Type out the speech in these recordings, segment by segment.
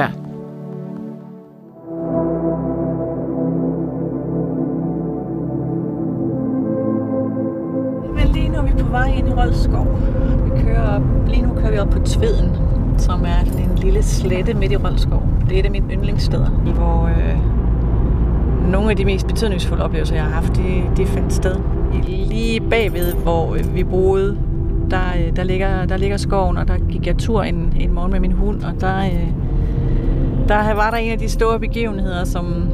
Kronberg. Men lige nu er vi på vej ind i Roldskov. Vi kører op, lige nu kører vi op på Tveden, som er sådan en lille slette midt i Roldskov. Det er et af mine yndlingssteder, hvor øh, nogle af de mest betydningsfulde oplevelser, jeg har haft, de, de fandt sted. Lige bagved, hvor øh, vi boede, der, øh, der, ligger, der ligger skoven, og der gik jeg tur en, en morgen med min hund, og der, øh, der var der en af de store begivenheder, som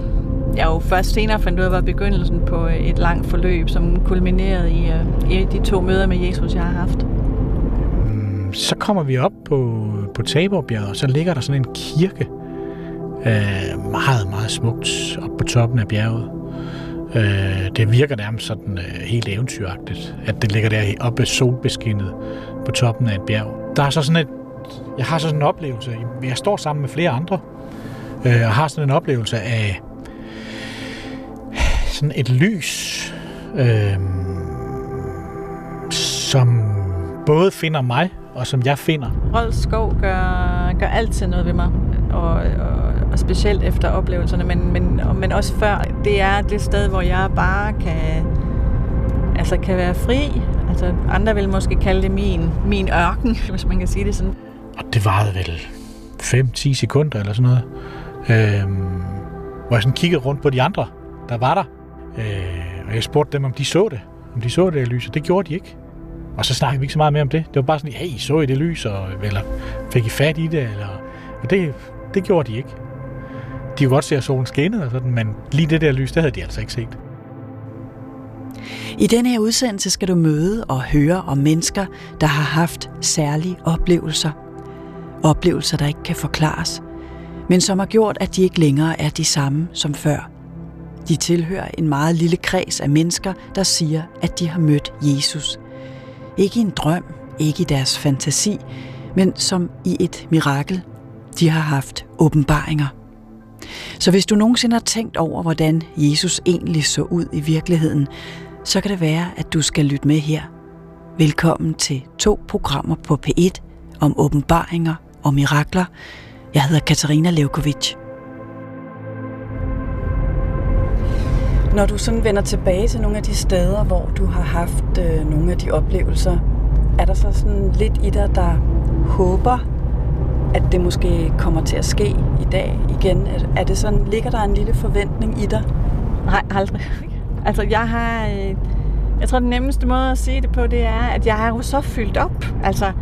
jeg jo først senere fandt ud af, var begyndelsen på øh, et langt forløb, som kulminerede i, øh, i de to møder med Jesus, jeg har haft. Mm, så kommer vi op på, på Taborbjerget, og så ligger der sådan en kirke, øh, meget, meget smukt op på toppen af bjerget. Øh, det virker nærmest sådan øh, helt eventyragtigt, at det ligger der oppe solbeskinnet på toppen af et bjerg. Der er så sådan et, jeg har så sådan en oplevelse, jeg står sammen med flere andre, øh, og har sådan en oplevelse af sådan et lys, øh, som både finder mig, og som jeg finder. Rold Skov gør, gør altid noget ved mig, og, og, og specielt efter oplevelserne, men, men, men også før. Det er det sted, hvor jeg bare kan, altså kan være fri. Altså, andre vil måske kalde det min, min ørken, hvis man kan sige det sådan. Og det varede vel 5-10 sekunder eller sådan noget. Øh, hvor jeg sådan kiggede rundt på de andre, der var der. Øh, og jeg spurgte dem, om de så det. Om de så det lys, og det gjorde de ikke. Og så snakkede vi ikke så meget mere om det. Det var bare sådan, hey, så I det lys, og, eller fik I fat i det? Eller, og det, det gjorde de ikke. De kunne godt se, at solen skinnede, og sådan, men lige det der lys, det havde de altså ikke set. I denne her udsendelse skal du møde og høre om mennesker, der har haft særlige oplevelser. Oplevelser, der ikke kan forklares, men som har gjort, at de ikke længere er de samme som før. De tilhører en meget lille kreds af mennesker, der siger, at de har mødt Jesus. Ikke i en drøm, ikke i deres fantasi, men som i et mirakel. De har haft åbenbaringer. Så hvis du nogensinde har tænkt over, hvordan Jesus egentlig så ud i virkeligheden, så kan det være, at du skal lytte med her. Velkommen til to programmer på P1 om åbenbaringer og mirakler. Jeg hedder Katarina Levkovic. Når du sådan vender tilbage til nogle af de steder, hvor du har haft øh, nogle af de oplevelser, er der så sådan lidt i dig, der håber, at det måske kommer til at ske i dag igen? Er det sådan, ligger der en lille forventning i dig? Nej, aldrig. Altså, jeg har... Øh, jeg tror, den nemmeste måde at sige det på, det er, at jeg har jo så fyldt op. Altså,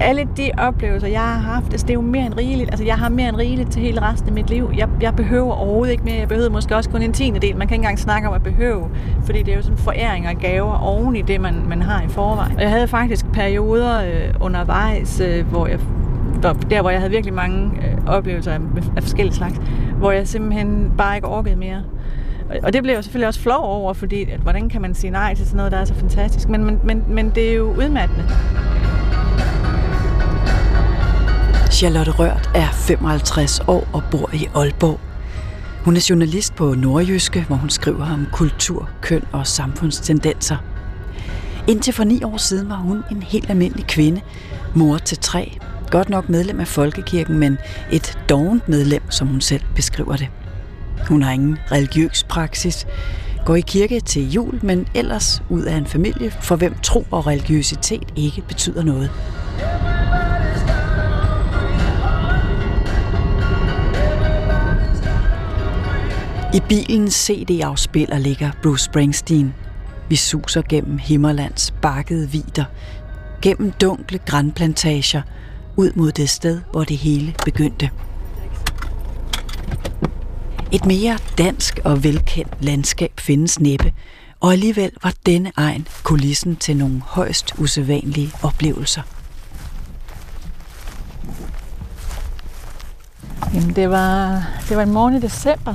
alle de oplevelser, jeg har haft, altså det er jo mere end rigeligt. Altså jeg har mere end rigeligt til hele resten af mit liv. Jeg, jeg behøver overhovedet ikke mere. Jeg behøver måske også kun en tiende del. Man kan ikke engang snakke om at behøve, fordi det er jo sådan foræring og gaver oven i det, man, man har i forvejen. Og jeg havde faktisk perioder øh, undervejs, øh, hvor jeg der, hvor jeg havde virkelig mange øh, oplevelser af, af forskellige slags, hvor jeg simpelthen bare ikke orkede mere. Og det blev jeg selvfølgelig også flov over, fordi at, hvordan kan man sige nej til sådan noget, der er så fantastisk. Men, men, men, men det er jo udmattende. Charlotte Rørt er 55 år og bor i Aalborg. Hun er journalist på Nordjyske, hvor hun skriver om kultur, køn og samfundstendenser. Indtil for ni år siden var hun en helt almindelig kvinde, mor til tre, godt nok medlem af Folkekirken, men et dovent medlem, som hun selv beskriver det. Hun har ingen religiøs praksis, går i kirke til jul, men ellers ud af en familie, for hvem tro og religiøsitet ikke betyder noget. I bilens CD-afspiller ligger Bruce Springsteen. Vi suser gennem Himmerlands bakkede vider, gennem dunkle grænplantager, ud mod det sted, hvor det hele begyndte. Et mere dansk og velkendt landskab findes næppe, og alligevel var denne egen kulissen til nogle højst usædvanlige oplevelser. Jamen, det var, det var en morgen i december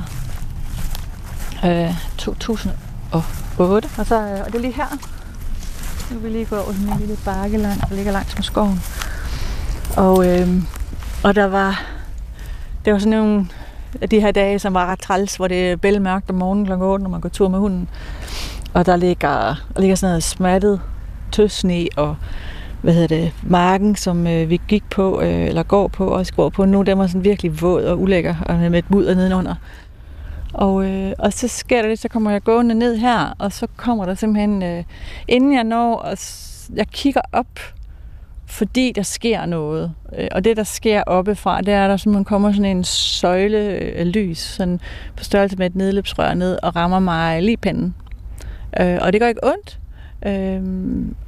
øh, 2008, og, så, øh, og det er lige her. Nu vil vi lige gå over sådan en lille bakke langt, der ligger langs med skoven. Og, øh, og der var, det var sådan nogle af de her dage, som var ret træls, hvor det er bælmørkt om morgenen kl. 8, når man går tur med hunden. Og der ligger, der ligger sådan noget smattet tøsne og hvad hedder det, marken, som øh, vi gik på, øh, eller går på, og går på nu, den var sådan virkelig våd og ulækker, og med et mudder nedenunder. Og, øh, og så sker der det, så kommer jeg gående ned her, og så kommer der simpelthen, øh, inden jeg når, og jeg kigger op, fordi der sker noget. Øh, og det, der sker oppefra, det er, at der simpelthen kommer sådan en søjle af lys, sådan på størrelse med et nedløbsrør ned, og rammer mig lige panden. Øh, og det gør ikke ondt, øh,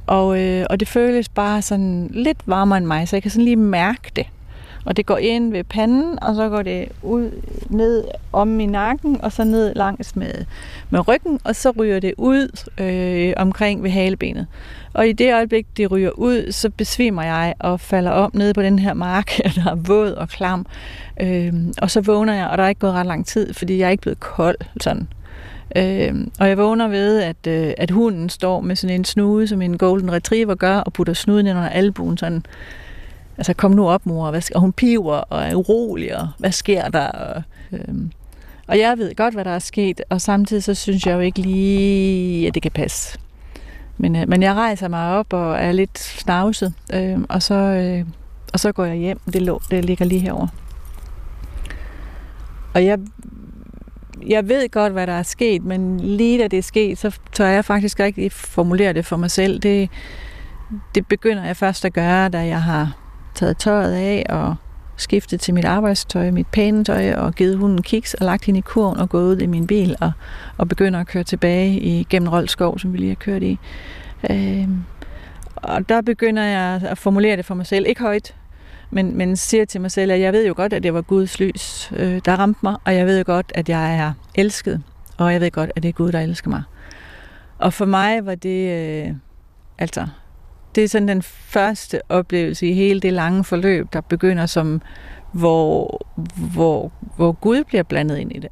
og, øh, og det føles bare sådan lidt varmere end mig, så jeg kan sådan lige mærke det. Og det går ind ved panden, og så går det ud ned om i nakken, og så ned langs med, med ryggen, og så ryger det ud øh, omkring ved halebenet. Og i det øjeblik, det ryger ud, så besvimer jeg og falder om nede på den her mark, der er våd og klam. Øh, og så vågner jeg, og der er ikke gået ret lang tid, fordi jeg er ikke blevet kold sådan. Øh, og jeg vågner ved, at, øh, at hunden står med sådan en snude, som en golden retriever gør, og putter snuden ind under albuen sådan altså kom nu op mor, hvad, og hun piver og er urolig, og hvad sker der? Og, øhm, og jeg ved godt, hvad der er sket, og samtidig så synes jeg jo ikke lige, at det kan passe. Men, øh, men jeg rejser mig op og er lidt snavset, øh, og, så, øh, og så går jeg hjem. Det, lå, det ligger lige herover. Og jeg, jeg ved godt, hvad der er sket, men lige da det er sket, så tør jeg faktisk ikke formulere det for mig selv. Det, det begynder jeg først at gøre, da jeg har taget tøjet af og skiftet til mit arbejdstøj, mit pæne tøj, og givet hunden kiks og lagt hende i kurven og gået ud i min bil og, og begynder at køre tilbage i, gennem Roldskov, som vi lige har kørt i. Øh, og der begynder jeg at formulere det for mig selv. Ikke højt, men, men siger til mig selv, at jeg ved jo godt, at det var Guds lys, øh, der ramte mig, og jeg ved jo godt, at jeg er elsket, og jeg ved godt, at det er Gud, der elsker mig. Og for mig var det, øh, altså, det er sådan den første oplevelse i hele det lange forløb, der begynder som, hvor, hvor, hvor Gud bliver blandet ind i det.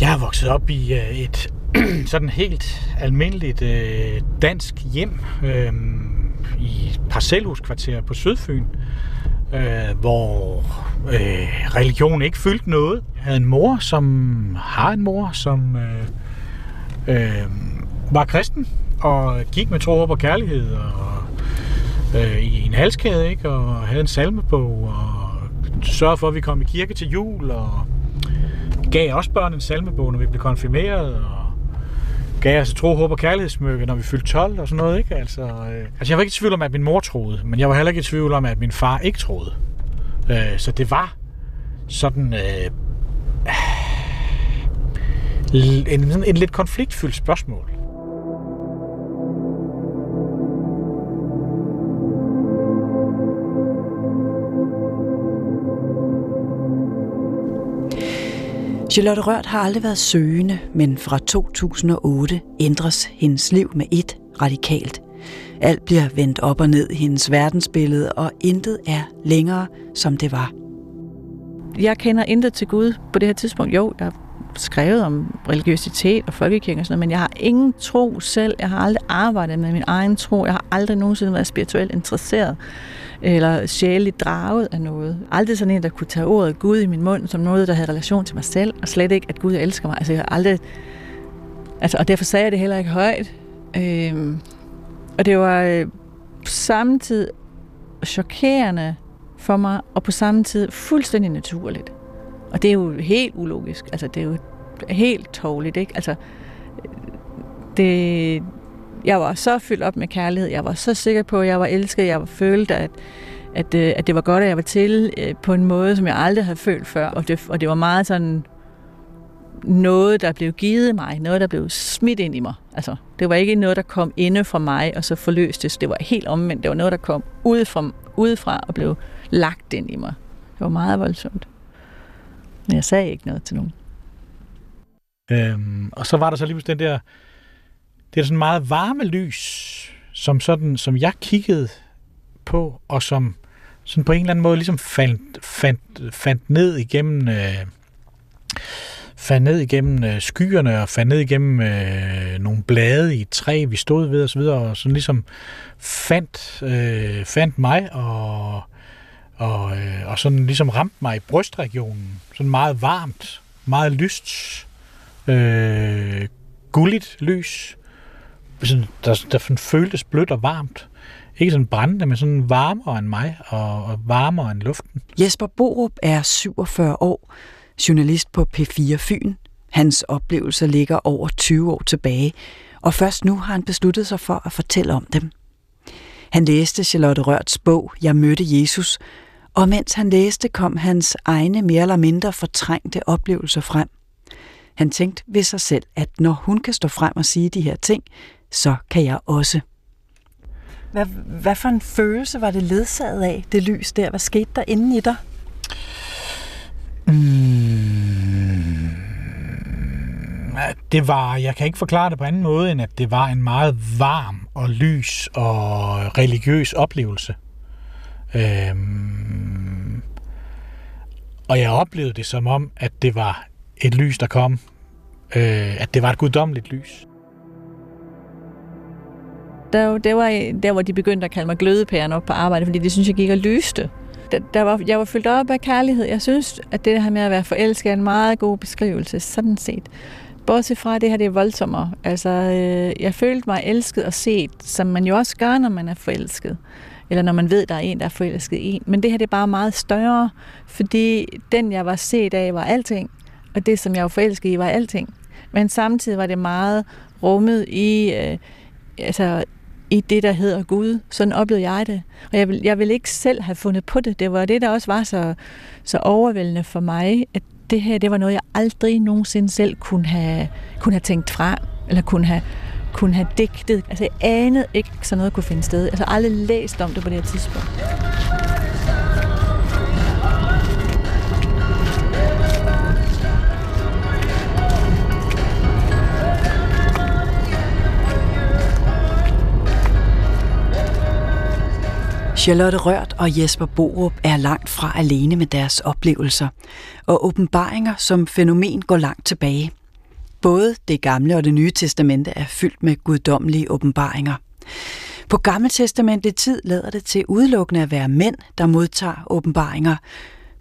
Jeg er vokset op i øh, et sådan helt almindeligt øh, dansk hjem øh, i et parcelhuskvarter på Sydfyn, øh, hvor øh, religion ikke fyldte noget. Jeg havde en mor, som har en mor, som øh, øh, var kristen, og gik med tro, og kærlighed og øh, i en halskæde, ikke? og havde en salmebog, og sørgede for, at vi kom i kirke til jul, og gav også børn en salmebog, når vi blev konfirmeret, og gav os tro, håb og kærlighedssmykke, når vi fyldte 12 og sådan noget. Ikke? Altså, øh, altså, jeg var ikke i tvivl om, at min mor troede, men jeg var heller ikke i tvivl om, at min far ikke troede. Øh, så det var sådan øh, en, en, en lidt konfliktfyldt spørgsmål. Charlotte Rørt har aldrig været søgende, men fra 2008 ændres hendes liv med et radikalt. Alt bliver vendt op og ned i hendes verdensbillede, og intet er længere, som det var. Jeg kender intet til Gud på det her tidspunkt. Jo, der er skrevet om religiøsitet og folkekirke og sådan noget, men jeg har ingen tro selv. Jeg har aldrig arbejdet med min egen tro. Jeg har aldrig nogensinde været spirituelt interesseret eller sjældent draget af noget. Aldrig sådan en, der kunne tage ordet Gud i min mund som noget, der havde relation til mig selv, og slet ikke, at Gud elsker mig. Altså, jeg har aldrig... Altså, og derfor sagde jeg det heller ikke højt. Øhm, og det var øh, samtidig chokerende for mig, og på samme tid fuldstændig naturligt. Og det er jo helt ulogisk. Altså, det er jo helt tåligt, ikke? Altså, øh, det, jeg var så fyldt op med kærlighed. Jeg var så sikker på, at jeg var elsket. Jeg var følt, at, at, øh, at det var godt, at jeg var til øh, på en måde, som jeg aldrig havde følt før. Og det, og det var meget sådan noget, der blev givet mig. Noget, der blev smidt ind i mig. Altså, det var ikke noget, der kom inde fra mig, og så forløstes. Det var helt omvendt. Det var noget, der kom udefra, udefra og blev lagt ind i mig. Det var meget voldsomt. Men jeg sagde ikke noget til nogen. Øhm, og så var der så lige den der det er sådan meget varme lys, som, sådan, som jeg kiggede på, og som sådan på en eller anden måde ligesom fandt, fandt, fandt ned igennem øh, fandt ned igennem øh, skyerne og fandt ned igennem øh, nogle blade i et træ, vi stod ved osv., og, og sådan ligesom fandt, øh, fandt mig og, og, øh, og sådan ligesom ramte mig i brystregionen. Sådan meget varmt, meget lyst, øh, gulligt lys, sådan, der, der føltes blødt og varmt. Ikke sådan brændende, men sådan varmere end mig, og, og varmere end luften. Jesper Borup er 47 år, journalist på P4 Fyn. Hans oplevelser ligger over 20 år tilbage, og først nu har han besluttet sig for at fortælle om dem. Han læste Charlotte Rørts bog Jeg mødte Jesus, og mens han læste, kom hans egne mere eller mindre fortrængte oplevelser frem. Han tænkte ved sig selv, at når hun kan stå frem og sige de her ting, så kan jeg også. Hvad, hvad for en følelse var det ledsaget af, det lys der? Hvad skete der inde i dig? Mm, det var, jeg kan ikke forklare det på anden måde, end at det var en meget varm og lys og religiøs oplevelse. Øhm, og jeg oplevede det som om, at det var et lys, der kom. Øh, at det var et guddommeligt lys. Der, det var der, hvor de begyndte at kalde mig glødepæren op på arbejde, fordi det synes jeg gik og lyste. Der, der var, jeg var fyldt op af kærlighed. Jeg synes, at det her med at være forelsket er en meget god beskrivelse, sådan set. Bortset fra, at det her det er voldsommere. Altså, øh, jeg følte mig elsket og set, som man jo også gør, når man er forelsket eller når man ved, at der er en, der er forelsket i en. Men det her det er bare meget større, fordi den, jeg var set af, var alting, og det, som jeg var forelsket i, var alting. Men samtidig var det meget rummet i, øh, altså, i det, der hedder Gud. Sådan oplevede jeg det. Og jeg vil, jeg vil ikke selv have fundet på det. Det var det, der også var så, så overvældende for mig, at det her, det var noget, jeg aldrig nogensinde selv kunne have, kunne have tænkt fra, eller kunne have kunne have digtet. Altså, jeg anede ikke, sådan noget kunne finde sted. Altså, aldrig læst om det på det her tidspunkt. Charlotte Rørt og Jesper Borup er langt fra alene med deres oplevelser, og åbenbaringer som fænomen går langt tilbage – Både det gamle og det nye testamente er fyldt med guddommelige åbenbaringer. På gamle testamente tid lader det til udelukkende at være mænd, der modtager åbenbaringer.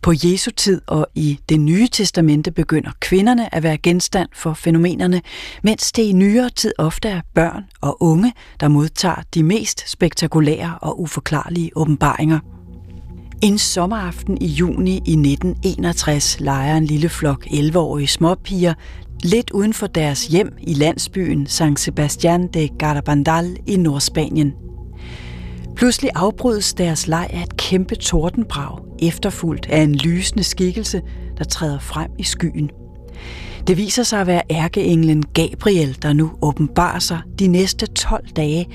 På Jesu tid og i det nye testamente begynder kvinderne at være genstand for fænomenerne, mens det i nyere tid ofte er børn og unge, der modtager de mest spektakulære og uforklarlige åbenbaringer. En sommeraften i juni i 1961 leger en lille flok 11-årige småpiger lidt uden for deres hjem i landsbyen San Sebastián de Garabandal i Nordspanien. Pludselig afbrydes deres leg af et kæmpe tordenbrag, efterfulgt af en lysende skikkelse, der træder frem i skyen. Det viser sig at være ærkeenglen Gabriel, der nu åbenbarer sig de næste 12 dage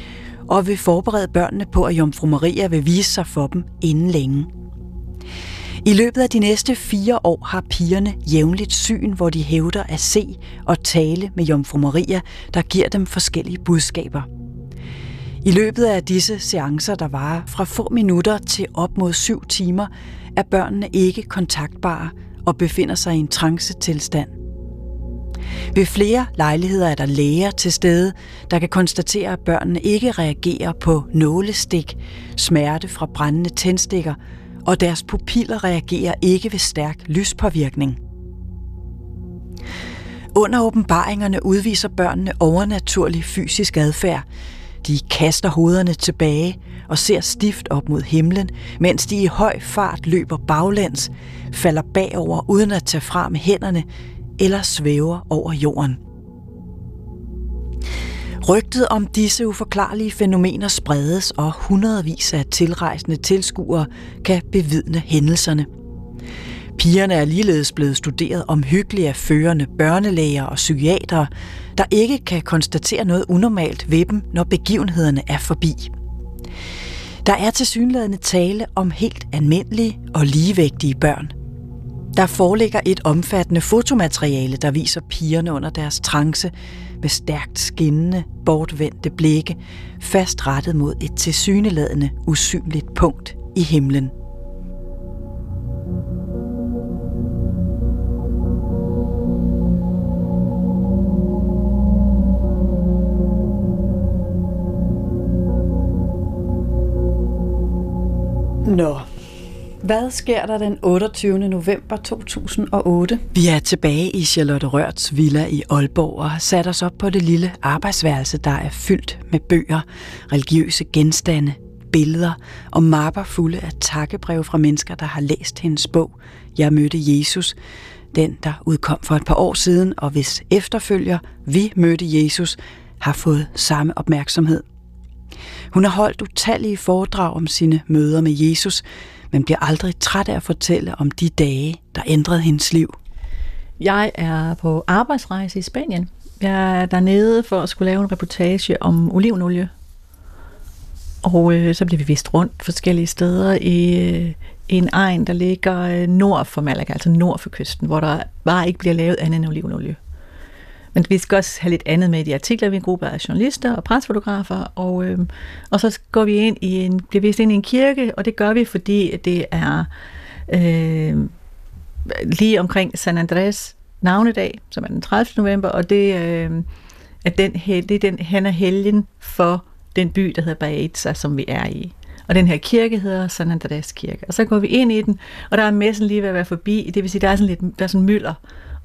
og vil forberede børnene på, at Jomfru Maria vil vise sig for dem inden længe. I løbet af de næste fire år har pigerne jævnligt syn, hvor de hævder at se og tale med Jomfru Maria, der giver dem forskellige budskaber. I løbet af disse seancer, der varer fra få minutter til op mod syv timer, er børnene ikke kontaktbare og befinder sig i en trance-tilstand. Ved flere lejligheder er der læger til stede, der kan konstatere, at børnene ikke reagerer på nålestik, smerte fra brændende tændstikker og deres pupiller reagerer ikke ved stærk lyspåvirkning. Under åbenbaringerne udviser børnene overnaturlig fysisk adfærd. De kaster hovederne tilbage og ser stift op mod himlen, mens de i høj fart løber baglæns, falder bagover uden at tage fra med hænderne eller svæver over jorden. Rygtet om disse uforklarlige fænomener spredes, og hundredvis af tilrejsende tilskuere kan bevidne hændelserne. Pigerne er ligeledes blevet studeret omhyggeligt af førende børnelæger og psykiatere, der ikke kan konstatere noget unormalt ved dem, når begivenhederne er forbi. Der er til synlædende tale om helt almindelige og ligevægtige børn. Der foreligger et omfattende fotomateriale, der viser pigerne under deres trance, med stærkt skinnende, bortvendte blikke, fast rettet mod et tilsyneladende usynligt punkt i himlen. Nå, Hvad sker der den 28. november 2008? Vi er tilbage i Charlotte Rørts villa i Aalborg og har sat os op på det lille arbejdsværelse, der er fyldt med bøger, religiøse genstande, billeder og mapper fulde af takkebreve fra mennesker, der har læst hendes bog Jeg mødte Jesus, den der udkom for et par år siden, og hvis efterfølger Vi mødte Jesus har fået samme opmærksomhed. Hun har holdt utallige foredrag om sine møder med Jesus, men bliver aldrig træt af at fortælle om de dage, der ændrede hendes liv. Jeg er på arbejdsrejse i Spanien. Jeg er dernede for at skulle lave en reportage om olivenolie. Og øh, så bliver vi vist rundt forskellige steder i, øh, i en egen, der ligger øh, nord for Malaga, altså nord for kysten, hvor der bare ikke bliver lavet andet end olivenolie. Men vi skal også have lidt andet med i de artikler. Vi er en gruppe af journalister og presfotografer, og, øh, og så går vi ind i en, bliver vist ind i en kirke, og det gør vi, fordi det er øh, lige omkring San Andres navnedag, som er den 30. november, og det, øh, er den, det er den, han er helgen for den by, der hedder Baeza, som vi er i. Og den her kirke hedder San Andres Kirke. Og så går vi ind i den, og der er messen lige ved at være forbi. Det vil sige, der er sådan lidt der er sådan mylder.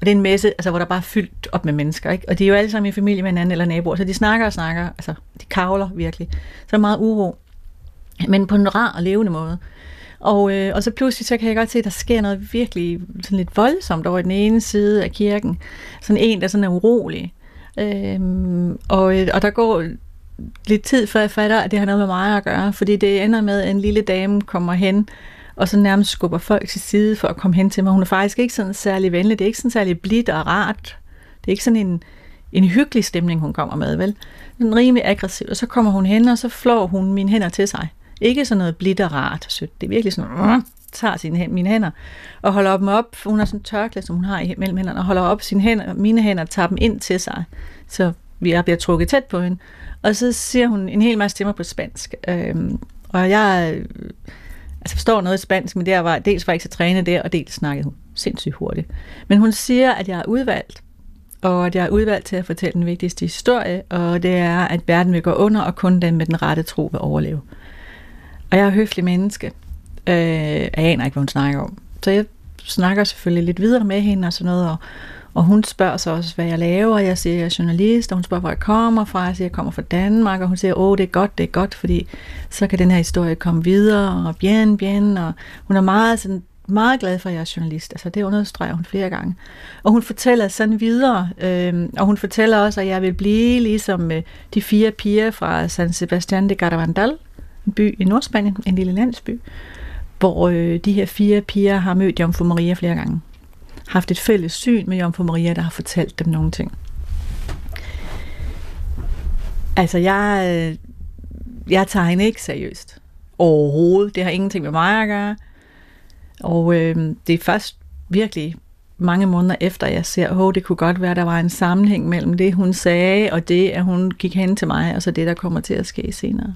Og det er en messe, altså, hvor der bare er fyldt op med mennesker. Ikke? Og de er jo alle sammen i familie med hinanden eller naboer, så de snakker og snakker. Altså, de kavler virkelig. Så der er meget uro. Men på en rar og levende måde. Og, øh, og så pludselig så kan jeg godt se, at der sker noget virkelig sådan lidt voldsomt over den ene side af kirken. Sådan en, der sådan er urolig. Øhm, og, øh, og der går lidt tid, før jeg fatter, at det har noget med mig at gøre. Fordi det ender med, at en lille dame kommer hen, og så nærmest skubber folk til side for at komme hen til mig. Hun er faktisk ikke sådan særlig venlig. Det er ikke sådan særlig blidt og rart. Det er ikke sådan en, en hyggelig stemning, hun kommer med, vel? Den er rimelig aggressiv, og så kommer hun hen, og så flår hun mine hænder til sig. Ikke sådan noget blidt og rart sødt. Det er virkelig sådan, uh, tager sine, mine hænder og holder dem op. Hun har sådan en tørklæde, som hun har i mellem hænderne, og holder op sine hænder, mine hænder og tager dem ind til sig. Så vi bliver trukket tæt på hende. Og så siger hun en hel masse stemmer på spansk. Øhm, og jeg øh, altså forstår noget spansk, men der var, dels var jeg ikke så trænet der, og dels snakkede hun sindssygt hurtigt. Men hun siger, at jeg er udvalgt, og at jeg er udvalgt til at fortælle den vigtigste historie, og det er, at verden vil gå under, og kun dem med den rette tro vil overleve. Og jeg er høflig menneske. Øh, jeg aner ikke, hvad hun snakker om. Så jeg snakker selvfølgelig lidt videre med hende og sådan noget, og, og hun spørger så også, hvad jeg laver. Jeg siger, jeg er journalist, og hun spørger, hvor jeg kommer fra. Jeg siger, jeg kommer fra Danmark, og hun siger, åh, det er godt, det er godt, fordi så kan den her historie komme videre, og bien, bien, og hun er meget sådan meget glad for, at jeg er journalist. Altså, det understreger hun flere gange. Og hun fortæller sådan videre, øh, og hun fortæller også, at jeg vil blive ligesom øh, de fire piger fra San Sebastián de Garabandal, en by i Nordspanien, en lille landsby, hvor øh, de her fire piger har mødt Jomfru Maria flere gange haft et fælles syn med Jomfru Maria, der har fortalt dem nogle ting. Altså, jeg, øh, jeg tager hende ikke seriøst. Overhovedet. Det har ingenting med mig at gøre. Og øh, det er først virkelig mange måneder efter, jeg ser, at oh, det kunne godt være, at der var en sammenhæng mellem det, hun sagde, og det, at hun gik hen til mig, og så det, der kommer til at ske senere.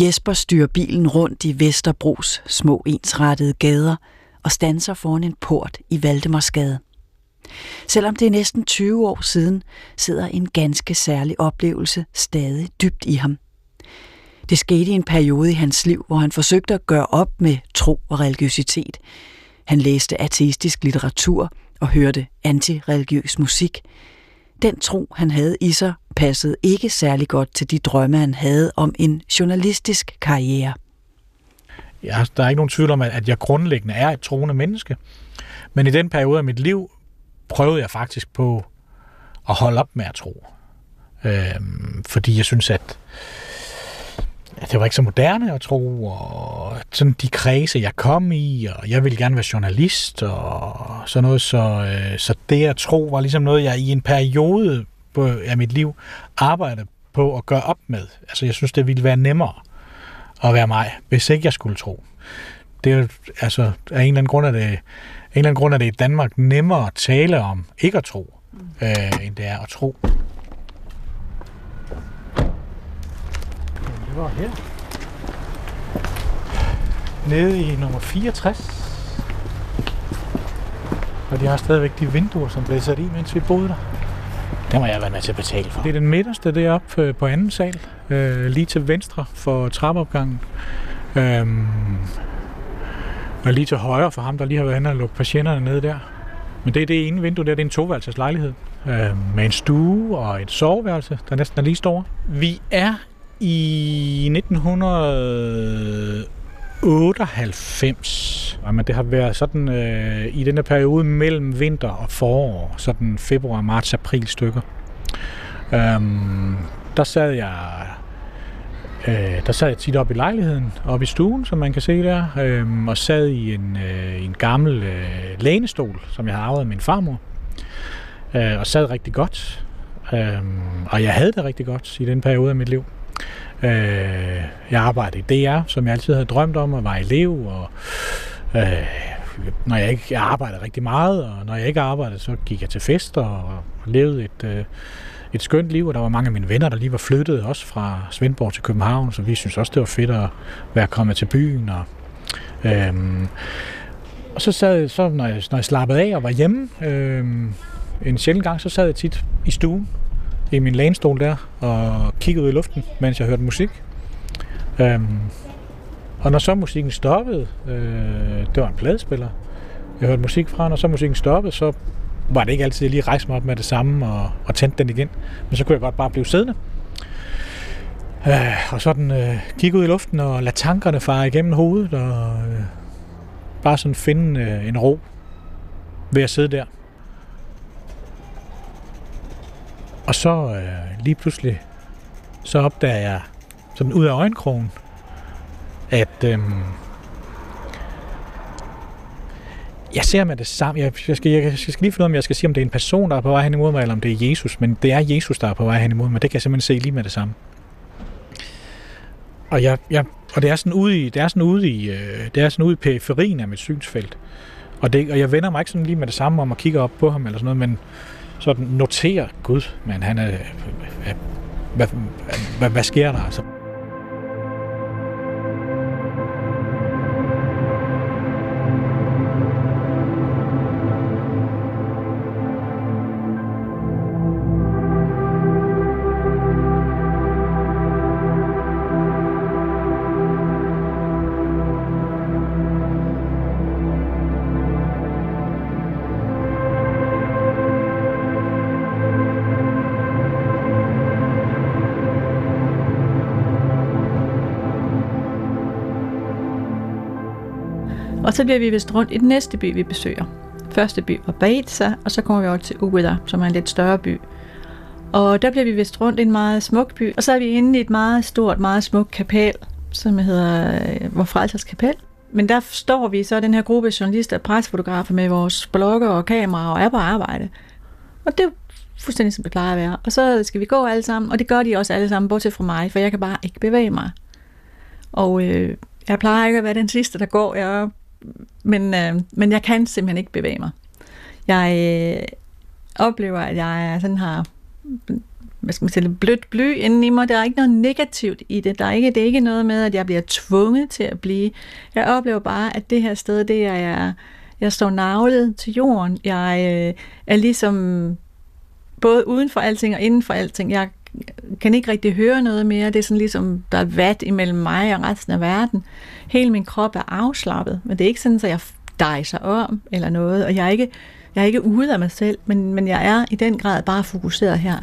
Jesper styrer bilen rundt i Vesterbros små ensrettede gader – og stanser foran en port i Valdemarsgade. Selvom det er næsten 20 år siden, sidder en ganske særlig oplevelse stadig dybt i ham. Det skete i en periode i hans liv, hvor han forsøgte at gøre op med tro og religiøsitet. Han læste ateistisk litteratur og hørte antireligiøs musik. Den tro, han havde i sig, passede ikke særlig godt til de drømme, han havde om en journalistisk karriere. Jeg, der er ikke nogen tvivl om, at jeg grundlæggende er et troende menneske. Men i den periode af mit liv prøvede jeg faktisk på at holde op med at tro. Øhm, fordi jeg synes, at, at det var ikke så moderne at tro, og sådan de kredse, jeg kom i, og jeg ville gerne være journalist, og sådan noget. Så, øh, så det at tro var ligesom noget, jeg i en periode på, af mit liv arbejdede på at gøre op med. Altså jeg synes, det ville være nemmere at være mig, hvis ikke jeg skulle tro. Det er jo, altså, af en eller anden grund er det, en eller anden grund er det i Danmark nemmere at tale om ikke at tro, øh, end det er at tro. Det var her. Nede i nummer 64. Og de har stadigvæk de vinduer, som blev sat i, mens vi boede der. Det må jeg være med til at betale for. Det er den midterste deroppe øh, på anden sal, øh, lige til venstre for trappeopgangen. Øhm, og lige til højre for ham, der lige har været hen og lukket patienterne ned der. Men det er det ene vindue der, det er en toværelses lejlighed. Øh, med en stue og et soveværelse, der næsten er lige står. Vi er i 98. Jamen, det har været sådan øh, i den periode mellem vinter og forår, sådan februar, marts, april stykker. Øhm, der sad jeg øh, der sad jeg tit op i lejligheden, op i stuen, som man kan se der, øh, og sad i en, øh, en gammel øh, lænestol, som jeg havde arvet af min farmor, øh, og sad rigtig godt. Øh, og jeg havde det rigtig godt i den periode af mit liv. Øh, jeg arbejdede i DR, som jeg altid havde drømt om, og var elev, og øh, når jeg ikke jeg arbejdede rigtig meget, og når jeg ikke arbejdede, så gik jeg til fester og levede et, øh, et skønt liv, og der var mange af mine venner, der lige var flyttet også fra Svendborg til København, så vi synes også, det var fedt at være kommet til byen. Og, øh, og så sad så når jeg, når jeg slappede af og var hjemme, øh, en sjældent gang, så sad jeg tit i stuen i min lænestol der og kiggede ud i luften, mens jeg hørte musik. Øhm, og når så musikken stoppede, øh, det var en pladespiller, jeg hørte musik fra, når så musikken stoppede, så var det ikke altid, at jeg lige rejste mig op med det samme og, og tændte den igen. Men så kunne jeg godt bare blive siddende. Øh, og sådan øh, kigge ud i luften og lade tankerne fare igennem hovedet og øh, bare sådan finde øh, en ro ved at sidde der. Og så øh, lige pludselig, så opdager jeg sådan ud af øjenkrogen, at øh, jeg ser med det samme. Jeg, jeg, skal, jeg, jeg skal lige finde ud af, om jeg skal sige, om det er en person, der er på vej hen imod mig, eller om det er Jesus. Men det er Jesus, der er på vej hen imod mig. Det kan jeg simpelthen se lige med det samme. Og, jeg, jeg, og det er sådan ude i, det er sådan ude i, øh, det er sådan ude i periferien af mit synsfelt. Og, det, og jeg vender mig ikke sådan lige med det samme om at kigge op på ham eller sådan noget, men sådan noterer, Gud, men han er, hvad, hvad, hvad, hvad sker der altså? Og så bliver vi vist rundt i den næste by, vi besøger. Første by var Baitsa, og så kommer vi over til Ueda, som er en lidt større by. Og der bliver vi vist rundt i en meget smuk by, og så er vi inde i et meget stort, meget smukt kapel, som hedder øh, Vor Frelsers Kapel. Men der står vi så den her gruppe journalister og presfotografer med vores blogger og kameraer og er på arbejde. Og det er fuldstændig som det plejer at være. Og så skal vi gå alle sammen, og det gør de også alle sammen, bortset fra mig, for jeg kan bare ikke bevæge mig. Og øh, jeg plejer ikke at være den sidste, der går. Jeg men, øh, men jeg kan simpelthen ikke bevæge mig. Jeg øh, oplever, at jeg sådan har hvad skal man sige, blødt bly inden i mig. Der er ikke noget negativt i det. Der er ikke, det er ikke noget med, at jeg bliver tvunget til at blive. Jeg oplever bare, at det her sted, det er jeg, jeg står navlet til jorden. Jeg øh, er ligesom både uden for alting og inden for alting. Jeg kan ikke rigtig høre noget mere. Det er sådan ligesom, der er vat imellem mig og resten af verden. Hele min krop er afslappet, men det er ikke sådan, at jeg dejser om eller noget, og jeg er ikke, jeg er ikke ude af mig selv, men, men jeg er i den grad bare fokuseret her,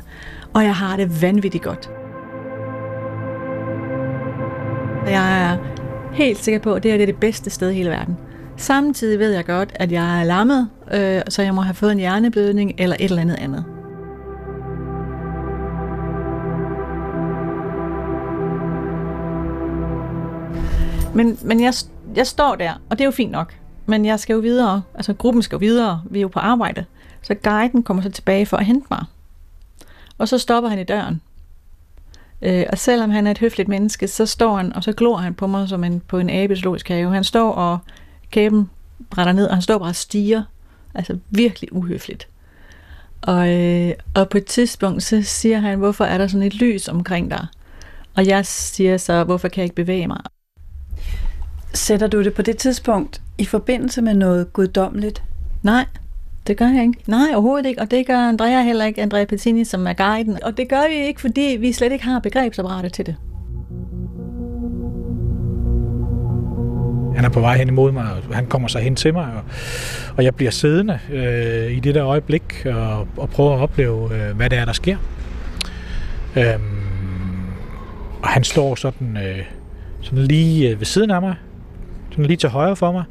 og jeg har det vanvittigt godt. Jeg er helt sikker på, at det her det er det bedste sted i hele verden. Samtidig ved jeg godt, at jeg er lammet, øh, så jeg må have fået en hjerneblødning eller et eller andet andet. Men, men jeg, jeg står der, og det er jo fint nok. Men jeg skal jo videre, altså gruppen skal jo videre, vi er jo på arbejde. Så guiden kommer så tilbage for at hente mig. Og så stopper han i døren. Øh, og selvom han er et høfligt menneske, så står han, og så glor han på mig som en, på en abeslogisk have. Han står og kæben brænder ned, og han står bare og stiger. Altså virkelig uhøfligt. Og, øh, og på et tidspunkt, så siger han, hvorfor er der sådan et lys omkring dig? Og jeg siger så, hvorfor kan jeg ikke bevæge mig? Sætter du det på det tidspunkt i forbindelse med noget guddommeligt? Nej, det gør jeg ikke. Nej, overhovedet ikke. Og det gør Andrea heller ikke, Andrea Pettini, som er guiden. Og det gør vi ikke, fordi vi slet ikke har begrebsapparatet til det. han er på vej hen imod mig, og han kommer så hen til mig, og, og jeg bliver siddende øh, i det der øjeblik og, og prøver at opleve, øh, hvad det er, der sker. Øhm, og han står sådan, øh, sådan lige øh, ved siden af mig, sådan lige til højre for mig,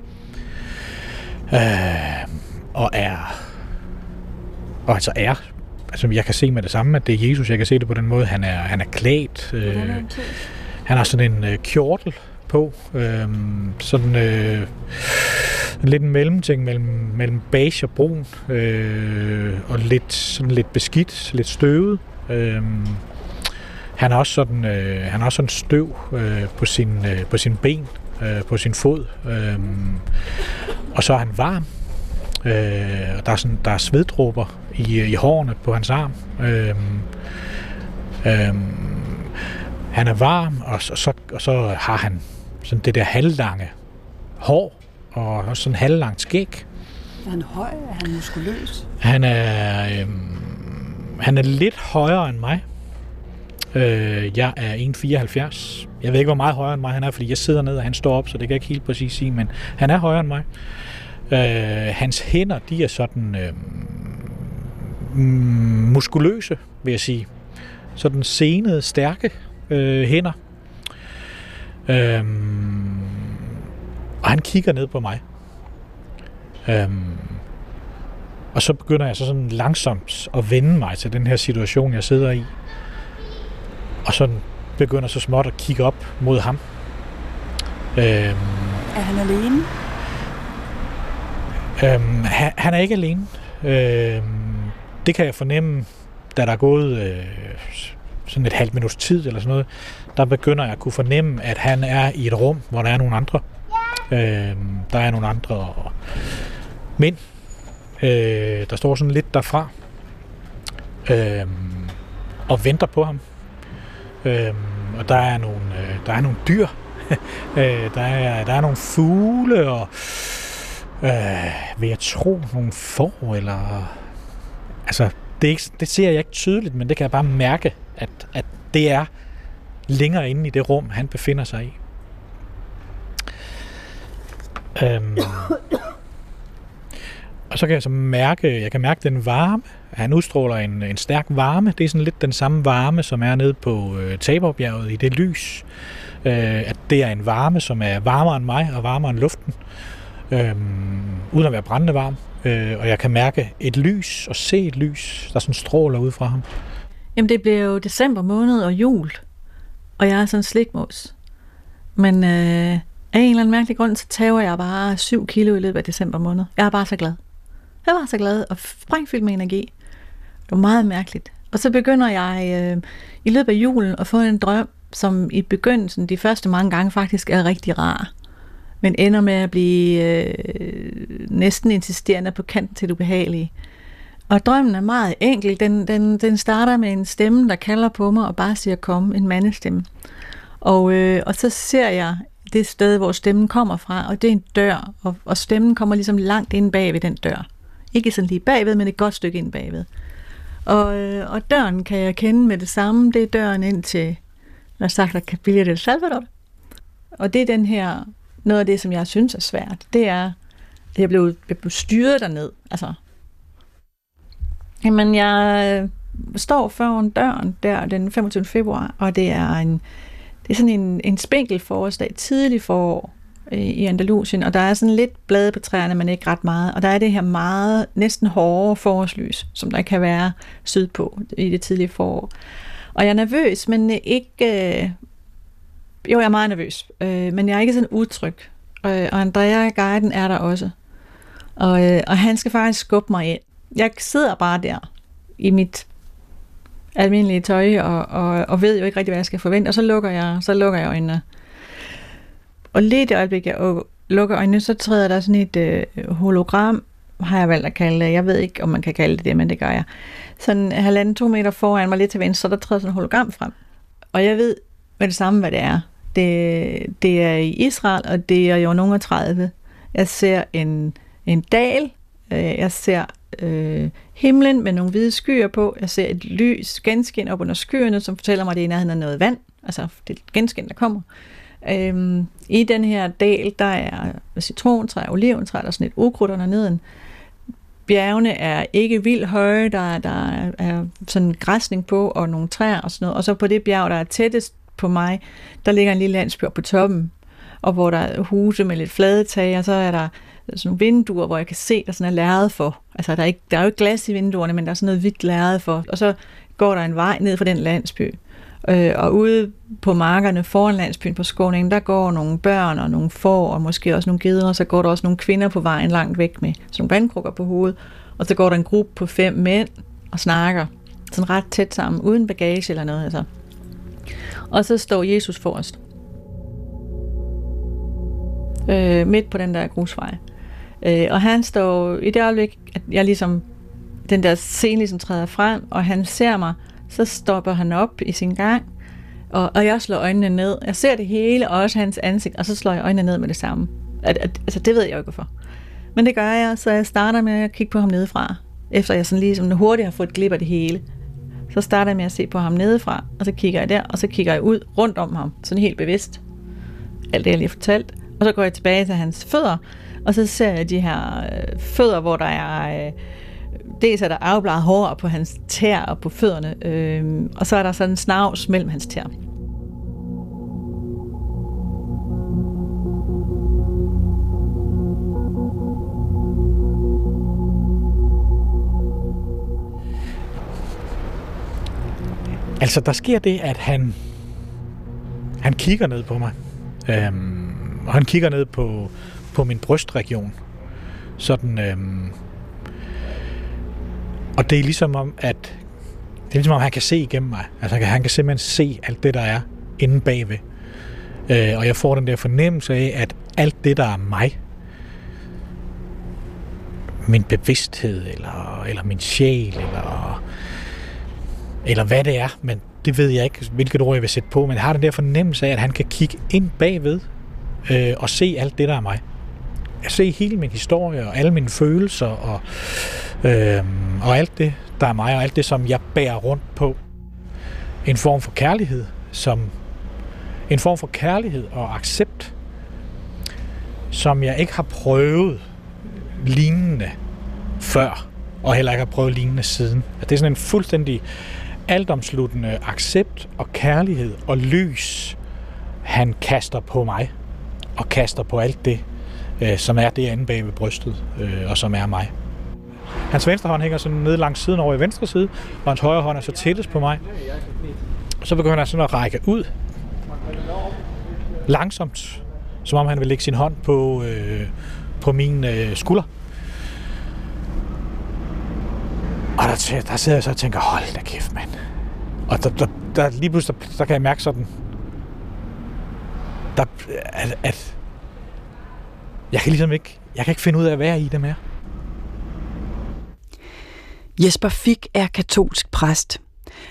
øh, og er, og altså er, altså jeg kan se med det samme, at det er Jesus, jeg kan se det på den måde, han er, han er klædt, øh, han har sådan en øh, kjortel på, øh, sådan øh, lidt en mellemting mellem, mellem beige og brun, øh, og lidt, sådan lidt beskidt, lidt støvet. Øh, han har også sådan, øh, han har også sådan støv øh, på, sin, øh, på sin ben, øh, på sin fod. Øh, og så er han varm. Øh, og der er, sådan, der er sveddråber i, i hårene på hans arm. Øh, øh, han er varm, og så, så, og så har han sådan det der halvlange hår, og også sådan halvlangt skæg. Er han høj? Er han muskuløs? Han er, øh, han er lidt højere end mig. Øh, jeg er 1,74. Jeg ved ikke, hvor meget højere end mig han er, fordi jeg sidder ned, og han står op, så det kan jeg ikke helt præcis sige, men han er højere end mig. Øh, hans hænder, de er sådan øh, mm, muskuløse, vil jeg sige. Sådan senede, stærke øh, hænder. Øh, og han kigger ned på mig. Øhm, og så begynder jeg så sådan langsomt at vende mig til den her situation, jeg sidder i. Og så begynder så småt at kigge op mod ham. Øhm, er han alene? Øhm, han, han er ikke alene. Øhm, det kan jeg fornemme, da der er gået øh, sådan et halvt minuts tid eller sådan noget. Der begynder jeg at kunne fornemme, at han er i et rum, hvor der er nogle andre. Øhm, der er nogle andre mænd, øh, der står sådan lidt derfra øh, og venter på ham. Øh, og der er nogle, øh, der er nogle dyr. øh, der, er, der er nogle fugle og øh, vil jeg tro nogle får eller altså det, er ikke, det ser jeg ikke tydeligt, men det kan jeg bare mærke, at, at det er længere inde i det rum, han befinder sig i. Øhm, og så kan jeg så mærke, jeg kan mærke den varme. Han udstråler en, en stærk varme. Det er sådan lidt den samme varme, som er nede på øh, Taberbjerget i det lys. Øh, at det er en varme, som er varmere end mig og varmere end luften. Øh, uden at være brændende varm. Øh, og jeg kan mærke et lys og se et lys, der sådan stråler ud fra ham. Jamen det bliver jo december måned og jul. Og jeg er sådan en slikmås. Men øh, af en eller anden mærkelig grund, så tager jeg bare 7 kilo i løbet af december måned. Jeg er bare så glad. Jeg var så glad og sprængfyldt med energi. Det var meget mærkeligt. Og så begynder jeg øh, i løbet af julen at få en drøm, som i begyndelsen, de første mange gange, faktisk er rigtig rar. Men ender med at blive øh, næsten insisterende på kanten til det ubehagelige. Og drømmen er meget enkel. Den, den, den starter med en stemme, der kalder på mig og bare siger kom, en mandestemme. Og, øh, og så ser jeg det sted, hvor stemmen kommer fra, og det er en dør, og, og stemmen kommer ligesom langt ind bag ved den dør. Ikke sådan lige bagved, men et godt stykke ind bagved. Og, øh, og døren kan jeg kende med det samme. Det er døren ind til La Sacra Capilla del Salvador. Og det er den her, noget af det, som jeg synes er svært, det er, at jeg blev, jeg blev styret derned. Altså, jamen, jeg øh, står foran døren der den 25. februar, og det er en, det er sådan en, en spinkel forårsdag, tidlig forår, Øh, i Andalusien, og der er sådan lidt blade på træerne, men ikke ret meget. Og der er det her meget, næsten hårde forårslys, som der kan være sydpå i det tidlige forår. Og jeg er nervøs, men ikke... Øh, jo, jeg er meget nervøs, øh, men jeg er ikke sådan utryg. Og, og Andrea, guiden, er der også. Og, øh, og han skal faktisk skubbe mig ind. Jeg sidder bare der i mit almindelige tøj, og, og, og ved jo ikke rigtig, hvad jeg skal forvente, og så lukker jeg, så lukker jeg øjnene. Og lige det øjeblik, jeg lukker øjnene, så træder der sådan et øh, hologram, har jeg valgt at kalde det. Jeg ved ikke, om man kan kalde det det, men det gør jeg. Sådan halvanden, to meter foran mig lidt til venstre, der træder sådan et hologram frem. Og jeg ved med det samme, hvad det er. Det, det er i Israel, og det er jo nogen af 30. Jeg ser en, en dal, øh, jeg ser øh, himlen med nogle hvide skyer på, jeg ser et lys genskin op under skyerne, som fortæller mig, at det er i nærheden af noget vand, altså det genskin, der kommer. Øhm, I den her dal, der er citrontræ, oliventræ, der er sådan et ukrudt under neden. Bjergene er ikke vildt høje, der, der er sådan græsning på, og nogle træer og sådan noget. Og så på det bjerg, der er tættest på mig, der ligger en lille landsby på toppen, og hvor der er huse med lidt flade tag, og så er der sådan nogle vinduer, hvor jeg kan se, der sådan er lærret for. Altså, der er, ikke, der er jo ikke glas i vinduerne, men der er sådan noget hvidt lærret for. Og så går der en vej ned fra den landsby. Øh, og ude på markerne foran landsbyen på Skåningen, der går nogle børn og nogle får, og måske også nogle geder, og så går der også nogle kvinder på vejen langt væk med sådan nogle vandkrukker på hovedet. Og så går der en gruppe på fem mænd og snakker sådan ret tæt sammen, uden bagage eller noget. Altså. Og så står Jesus forrest. Øh, midt på den der grusvej. Øh, og han står i det øjeblik, at jeg ligesom, den der scene ligesom træder frem, og han ser mig, så stopper han op i sin gang, og, og jeg slår øjnene ned. Jeg ser det hele, og også hans ansigt, og så slår jeg øjnene ned med det samme. At, at, altså, det ved jeg jo ikke hvorfor. Men det gør jeg, så jeg starter med at kigge på ham nedefra, efter jeg sådan ligesom hurtigt har fået et glip af det hele. Så starter jeg med at se på ham nedefra, og så kigger jeg der, og så kigger jeg ud rundt om ham, sådan helt bevidst. Alt det, jeg lige har fortalt. Og så går jeg tilbage til hans fødder, og så ser jeg de her øh, fødder, hvor der er... Øh, dels er der afbladet hår på hans tær og på fødderne, øh, og så er der sådan en snavs mellem hans tær. Altså, der sker det, at han, han kigger ned på mig. Øhm, og han kigger ned på, på min brystregion. Sådan, øhm, og det er ligesom om, at det er ligesom om, han kan se igennem mig. Altså, han kan, han kan simpelthen se alt det, der er inde bagved. Øh, og jeg får den der fornemmelse af, at alt det, der er mig, min bevidsthed, eller, eller min sjæl, eller, eller hvad det er, men det ved jeg ikke, hvilket ord jeg vil sætte på, men jeg har den der fornemmelse af, at han kan kigge ind bagved øh, og se alt det, der er mig. Jeg ser hele min historie og alle mine følelser og, øh, Mm. og alt det, der er mig, og alt det, som jeg bærer rundt på. En form for kærlighed, som en form for kærlighed og accept, som jeg ikke har prøvet lignende før, og heller ikke har prøvet lignende siden. Det er sådan en fuldstændig altomsluttende accept og kærlighed og lys, han kaster på mig, og kaster på alt det, øh, som er derinde bag ved brystet, øh, og som er mig. Hans venstre hånd hænger sådan ned langs siden over i venstre side, og hans højre hånd er så tættest på mig. Så begynder han sådan at række ud. Langsomt. Som om han vil lægge sin hånd på, øh, på min øh, skulder. Og der, der sidder jeg så og tænker, hold da kæft, mand. Og der, der, der lige pludselig, der, der kan jeg mærke sådan, der, at, at jeg kan ligesom ikke, jeg kan ikke finde ud af at være i det mere. Jesper Fik er katolsk præst.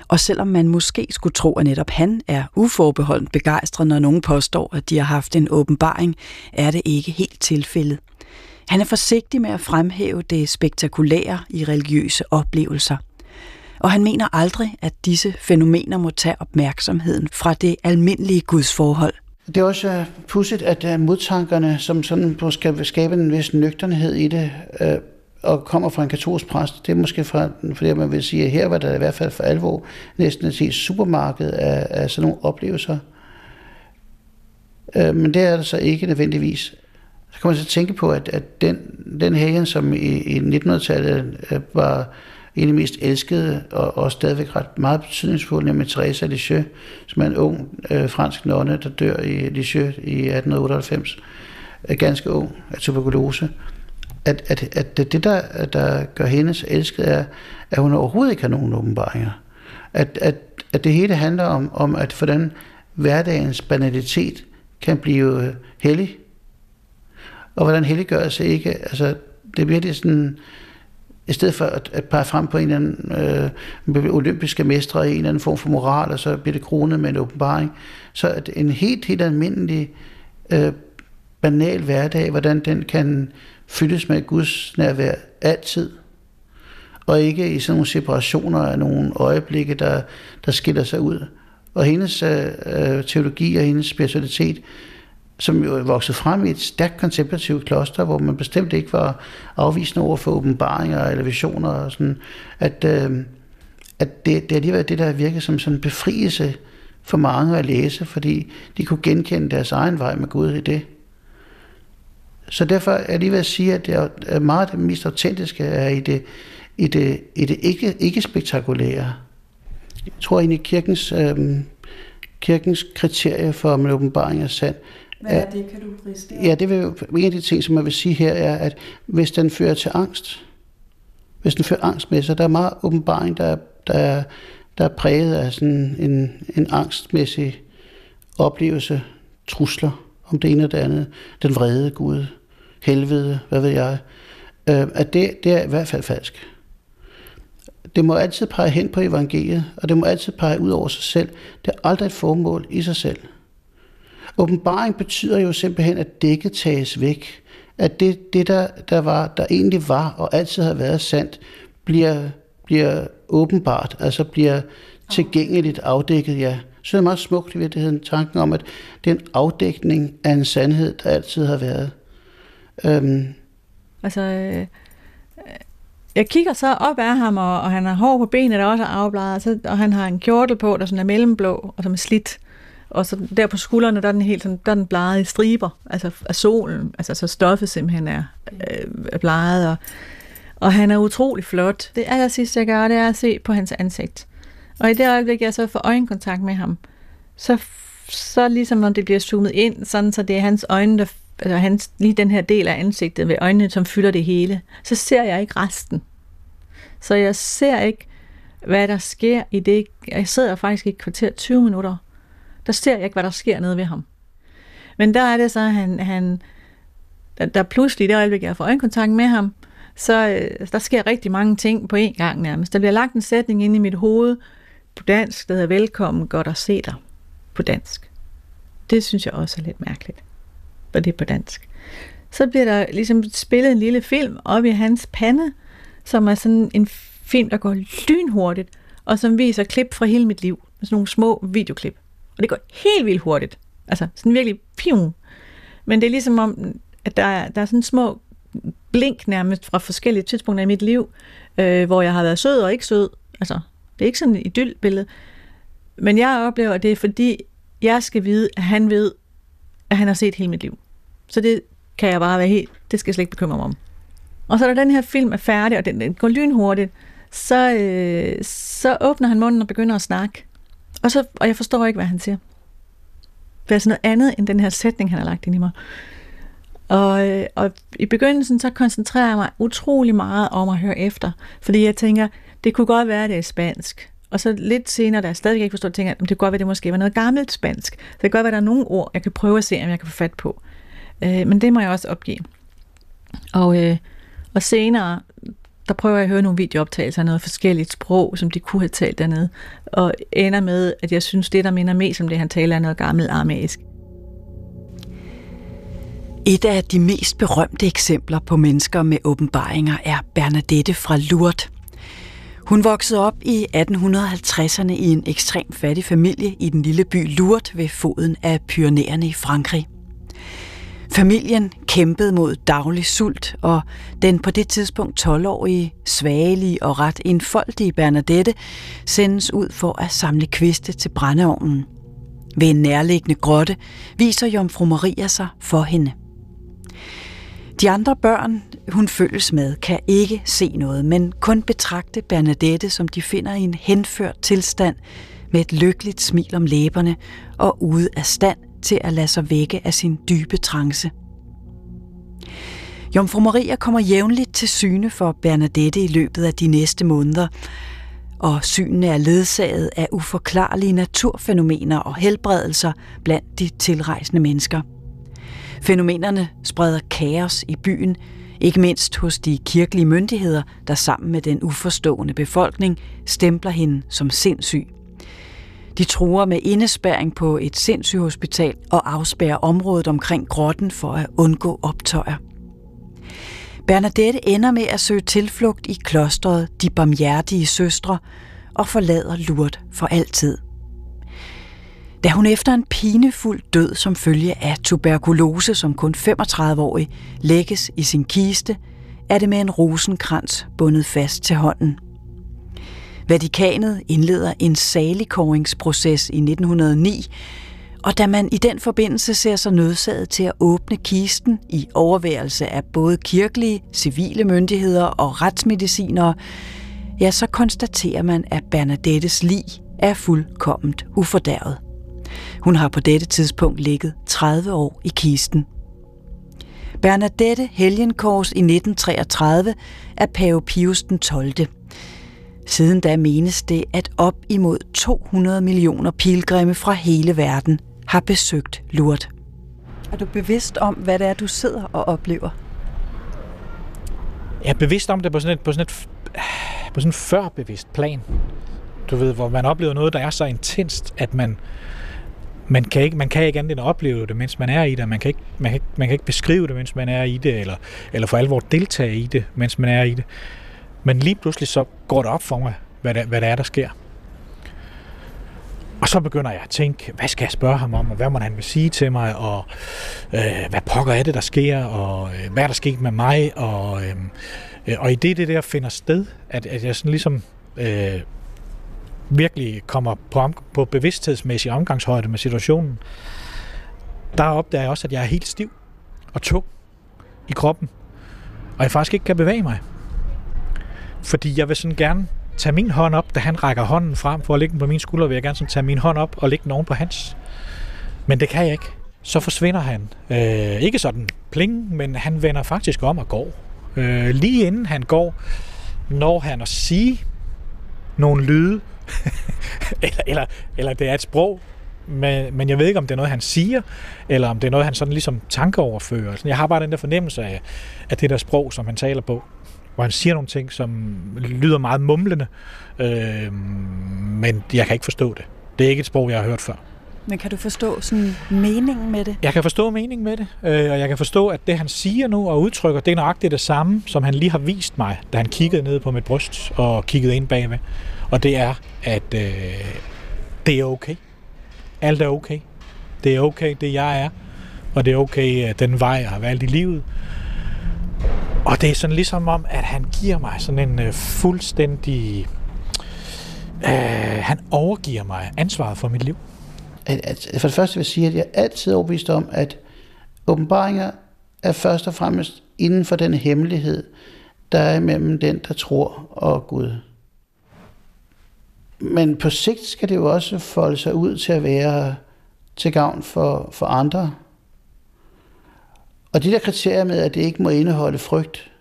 Og selvom man måske skulle tro, at netop han er uforbeholdent begejstret, når nogen påstår, at de har haft en åbenbaring, er det ikke helt tilfældet. Han er forsigtig med at fremhæve det spektakulære i religiøse oplevelser. Og han mener aldrig, at disse fænomener må tage opmærksomheden fra det almindelige gudsforhold. Det er også øh, pudsigt, at øh, modtankerne, som sådan skal skabe en vis nøgternhed i det, øh, og kommer fra en katolsk præst, det er måske fra, fordi man vil sige, at her var der i hvert fald for alvor næsten et helt supermarked af, af sådan nogle oplevelser. Øh, men det er det så ikke nødvendigvis. Så kan man så tænke på, at, at den, den helgen, som i, i 1900-tallet øh, var en af de mest elskede og, og stadigvæk ret meget betydningsfulde, nemlig Teresa Lisieux, som er en ung øh, fransk nonne, der dør i Lisieux i 1898, er øh, ganske ung af tuberkulose. At, at, at det, der, der gør hendes elsket, er, at hun overhovedet ikke har nogen åbenbaringer. At, at, at det hele handler om, om at hvordan hverdagens banalitet kan blive hellig, og hvordan helliggørelse ikke, altså det bliver det sådan, i stedet for at, at pege frem på en eller anden øh, olympiske mestre i en eller anden form for moral, og så bliver det kronet med en åbenbaring, så at en helt, helt almindelig øh, banal hverdag, hvordan den kan fyldes med Guds nærvær altid, og ikke i sådan nogle separationer af nogle øjeblikke, der, der skiller sig ud. Og, hendes øh, øh, teologi og hendes spiritualitet, som jo er vokset frem i et stærkt kontemplativt kloster, hvor man bestemt ikke var afvisende over for åbenbaringer eller visioner og sådan, at, øh, at det, det er alligevel det, der virkede som sådan en befrielse for mange at læse, fordi de kunne genkende deres egen vej med Gud i det. Så derfor er det ved at sige, at det er meget det mest autentiske er i det, i det, i det ikke, ikke spektakulære. Jeg tror egentlig, kirkens, øhm, kirkens kriterie for, om en åbenbaring er sand, hvad er det, kan du riste? Ja, det vil, en af de ting, som jeg vil sige her, er, at hvis den fører til angst, hvis den fører angst med sig, der er meget åbenbaring, der, der, er, der er præget af sådan en, en angstmæssig oplevelse, trusler om det ene og det andet, den vrede Gud, helvede, hvad ved jeg, øh, at det, det er i hvert fald falsk. Det må altid pege hen på evangeliet, og det må altid pege ud over sig selv. Det er aldrig et formål i sig selv. Åbenbaring betyder jo simpelthen, at dækket tages væk. At det, det der, der, var, der egentlig var og altid har været sandt, bliver, bliver åbenbart, altså bliver tilgængeligt afdækket, ja. Så er det meget smukt i virkeligheden, tanken om, at det er en afdækning af en sandhed, der altid har været. Øhm. Altså, øh, jeg kigger så op af ham, og, og han har hår på benene, der også er afbladet, og, og han har en kjortel på, der sådan er mellemblå, og som er slidt. Og så der på skuldrene, der er den helt sådan, der er den bleget i striber, altså af solen, altså så stoffet simpelthen er, øh, er bleget, og, og han er utrolig flot. Det aller sidste, jeg gør, det er at se på hans ansigt. Og i det øjeblik, jeg så får øjenkontakt med ham, så, så ligesom når det bliver zoomet ind, sådan så det er hans øjne, der, altså hans, lige den her del af ansigtet ved øjnene, som fylder det hele, så ser jeg ikke resten. Så jeg ser ikke, hvad der sker i det. Jeg sidder faktisk i et kvarter 20 minutter der ser jeg ikke, hvad der sker nede ved ham. Men der er det så, at han, han der, der pludselig, i det øjeblik, jeg får øjenkontakt med ham, så øh, der sker rigtig mange ting på én gang nærmest. Der bliver lagt en sætning ind i mit hoved på dansk, der hedder velkommen, godt at se dig på dansk. Det synes jeg også er lidt mærkeligt, var det på dansk. Så bliver der ligesom spillet en lille film op i hans pande, som er sådan en film, der går lynhurtigt, og som viser klip fra hele mit liv. Sådan nogle små videoklip. Og det går helt vildt hurtigt. Altså sådan virkelig pium. Men det er ligesom om, at der er, der er sådan små blink nærmest fra forskellige tidspunkter i mit liv, øh, hvor jeg har været sød og ikke sød. Altså, det er ikke sådan et idyllbillede. Men jeg oplever, at det er fordi, jeg skal vide, at han ved, at han har set hele mit liv. Så det kan jeg bare være helt, det skal jeg slet ikke bekymre mig om. Og så når den her film er færdig, og den, den går lynhurtigt, så, øh, så åbner han munden og begynder at snakke. Og, så, og jeg forstår ikke, hvad han siger. Det er sådan noget andet end den her sætning, han har lagt ind i mig. Og, øh, og i begyndelsen, så koncentrerer jeg mig utrolig meget om at høre efter. Fordi jeg tænker, det kunne godt være, at det er spansk. Og så lidt senere, da jeg stadig ikke forstår, tænker jeg, det kan godt være, det måske var noget gammelt spansk. Det kan godt være, at der er nogle ord, jeg kan prøve at se, om jeg kan få fat på. Øh, men det må jeg også opgive. Og, øh, og senere, der prøver jeg at høre nogle videooptagelser af noget forskelligt sprog, som de kunne have talt dernede, og ender med, at jeg synes, det, der minder mest om det, han taler, er noget gammelt armæisk. Et af de mest berømte eksempler på mennesker med åbenbaringer er Bernadette fra Lourdes. Hun voksede op i 1850'erne i en ekstrem fattig familie i den lille by Lourdes ved foden af Pyrenæerne i Frankrig. Familien kæmpede mod daglig sult, og den på det tidspunkt 12-årige, svagelige og ret enfoldige Bernadette sendes ud for at samle kviste til brændeovnen. Ved en nærliggende grotte viser Jomfru Maria sig for hende. De andre børn, hun følges med, kan ikke se noget, men kun betragte Bernadette, som de finder i en henført tilstand med et lykkeligt smil om læberne og ude af stand til at lade sig vække af sin dybe trance. Jomfru Maria kommer jævnligt til syne for Bernadette i løbet af de næste måneder, og synene er ledsaget af uforklarlige naturfænomener og helbredelser blandt de tilrejsende mennesker. Fænomenerne spreder kaos i byen, ikke mindst hos de kirkelige myndigheder, der sammen med den uforstående befolkning stempler hende som sindssyg. De truer med indespærring på et sindssygehospital og afspærrer området omkring grotten for at undgå optøjer. Bernadette ender med at søge tilflugt i klostret De Barmhjertige Søstre og forlader Lourdes for altid. Da hun efter en pinefuld død som følge af tuberkulose som kun 35-årig lægges i sin kiste, er det med en rosenkrans bundet fast til hånden. Vatikanet indleder en saligkåringsproces i 1909, og da man i den forbindelse ser sig nødsaget til at åbne kisten i overværelse af både kirkelige, civile myndigheder og retsmedicinere, ja, så konstaterer man, at Bernadettes lig er fuldkomment ufordærvet. Hun har på dette tidspunkt ligget 30 år i kisten. Bernadette Helgenkors i 1933 af pave Pius den 12. Siden da menes det, at op imod 200 millioner pilgrimme fra hele verden har besøgt Lourdes. Er du bevidst om, hvad det er, du sidder og oplever? Jeg er bevidst om det på sådan et, på sådan et, på sådan et førbevidst plan. Du ved, hvor man oplever noget, der er så intenst, at man, man kan ikke, man kan ikke andet end at opleve det, mens man er i det. Man kan ikke, man kan ikke, man kan ikke beskrive det, mens man er i det, eller, eller for alvor deltage i det, mens man er i det. Men lige pludselig så går det op for mig, hvad det, hvad det er, der sker. Og så begynder jeg at tænke, hvad skal jeg spørge ham om, og hvad må han vil sige til mig, og øh, hvad pokker er det, der sker, og øh, hvad er der sket med mig, og, øh, øh og i det, det der finder sted, at, at jeg sådan ligesom øh, virkelig kommer på, om, på bevidsthedsmæssig omgangshøjde med situationen, der opdager jeg også, at jeg er helt stiv og tung i kroppen, og jeg faktisk ikke kan bevæge mig. Fordi jeg vil sådan gerne tage min hånd op, da han rækker hånden frem for at lægge den på min skulder, vil jeg gerne sådan tage min hånd op og lægge den oven på hans. Men det kan jeg ikke. Så forsvinder han. Øh, ikke sådan pling, men han vender faktisk om og går. Øh, lige inden han går, når han at sige nogle lyde, eller, eller, eller det er et sprog, men, men jeg ved ikke, om det er noget, han siger, eller om det er noget, han sådan ligesom tankeoverfører. Jeg har bare den der fornemmelse af, af det der sprog, som han taler på hvor han siger nogle ting, som lyder meget mumlende, øh, men jeg kan ikke forstå det. Det er ikke et sprog, jeg har hørt før. Men kan du forstå sådan meningen med det? Jeg kan forstå meningen med det, øh, og jeg kan forstå, at det han siger nu og udtrykker, det er nøjagtigt det samme, som han lige har vist mig, da han kiggede ned på mit bryst og kiggede ind bagved. Og det er, at øh, det er okay. Alt er okay. Det er okay, det jeg er. Og det er okay, øh, den vej, jeg har valgt i livet. Og det er sådan ligesom om, at han giver mig sådan en øh, fuldstændig... Øh, han overgiver mig ansvaret for mit liv. At, at, for det første vil jeg sige, at jeg altid er overbevist om, at åbenbaringer er først og fremmest inden for den hemmelighed, der er mellem den, der tror og Gud. Men på sigt skal det jo også folde sig ud til at være til gavn for, for andre, og de der kriterier med, at det ikke må indeholde frygt,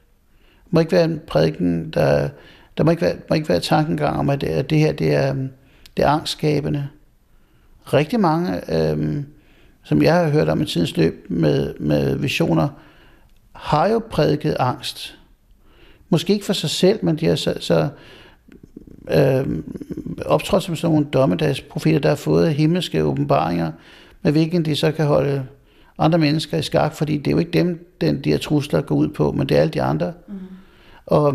må ikke være en prædiken, der, der må ikke være, må ikke være tankengang om, at det, at det her det er, det er angstskabende. Rigtig mange, øhm, som jeg har hørt om i tidens løb med, med visioner, har jo prædiket angst. Måske ikke for sig selv, men de har så, så øhm, optrådt som sådan nogle dommedagsprofeter, der har fået himmelske åbenbaringer, med hvilken de så kan holde andre mennesker i skak, fordi det er jo ikke dem, den, de her trusler går ud på, men det er alle de andre. Mm. Og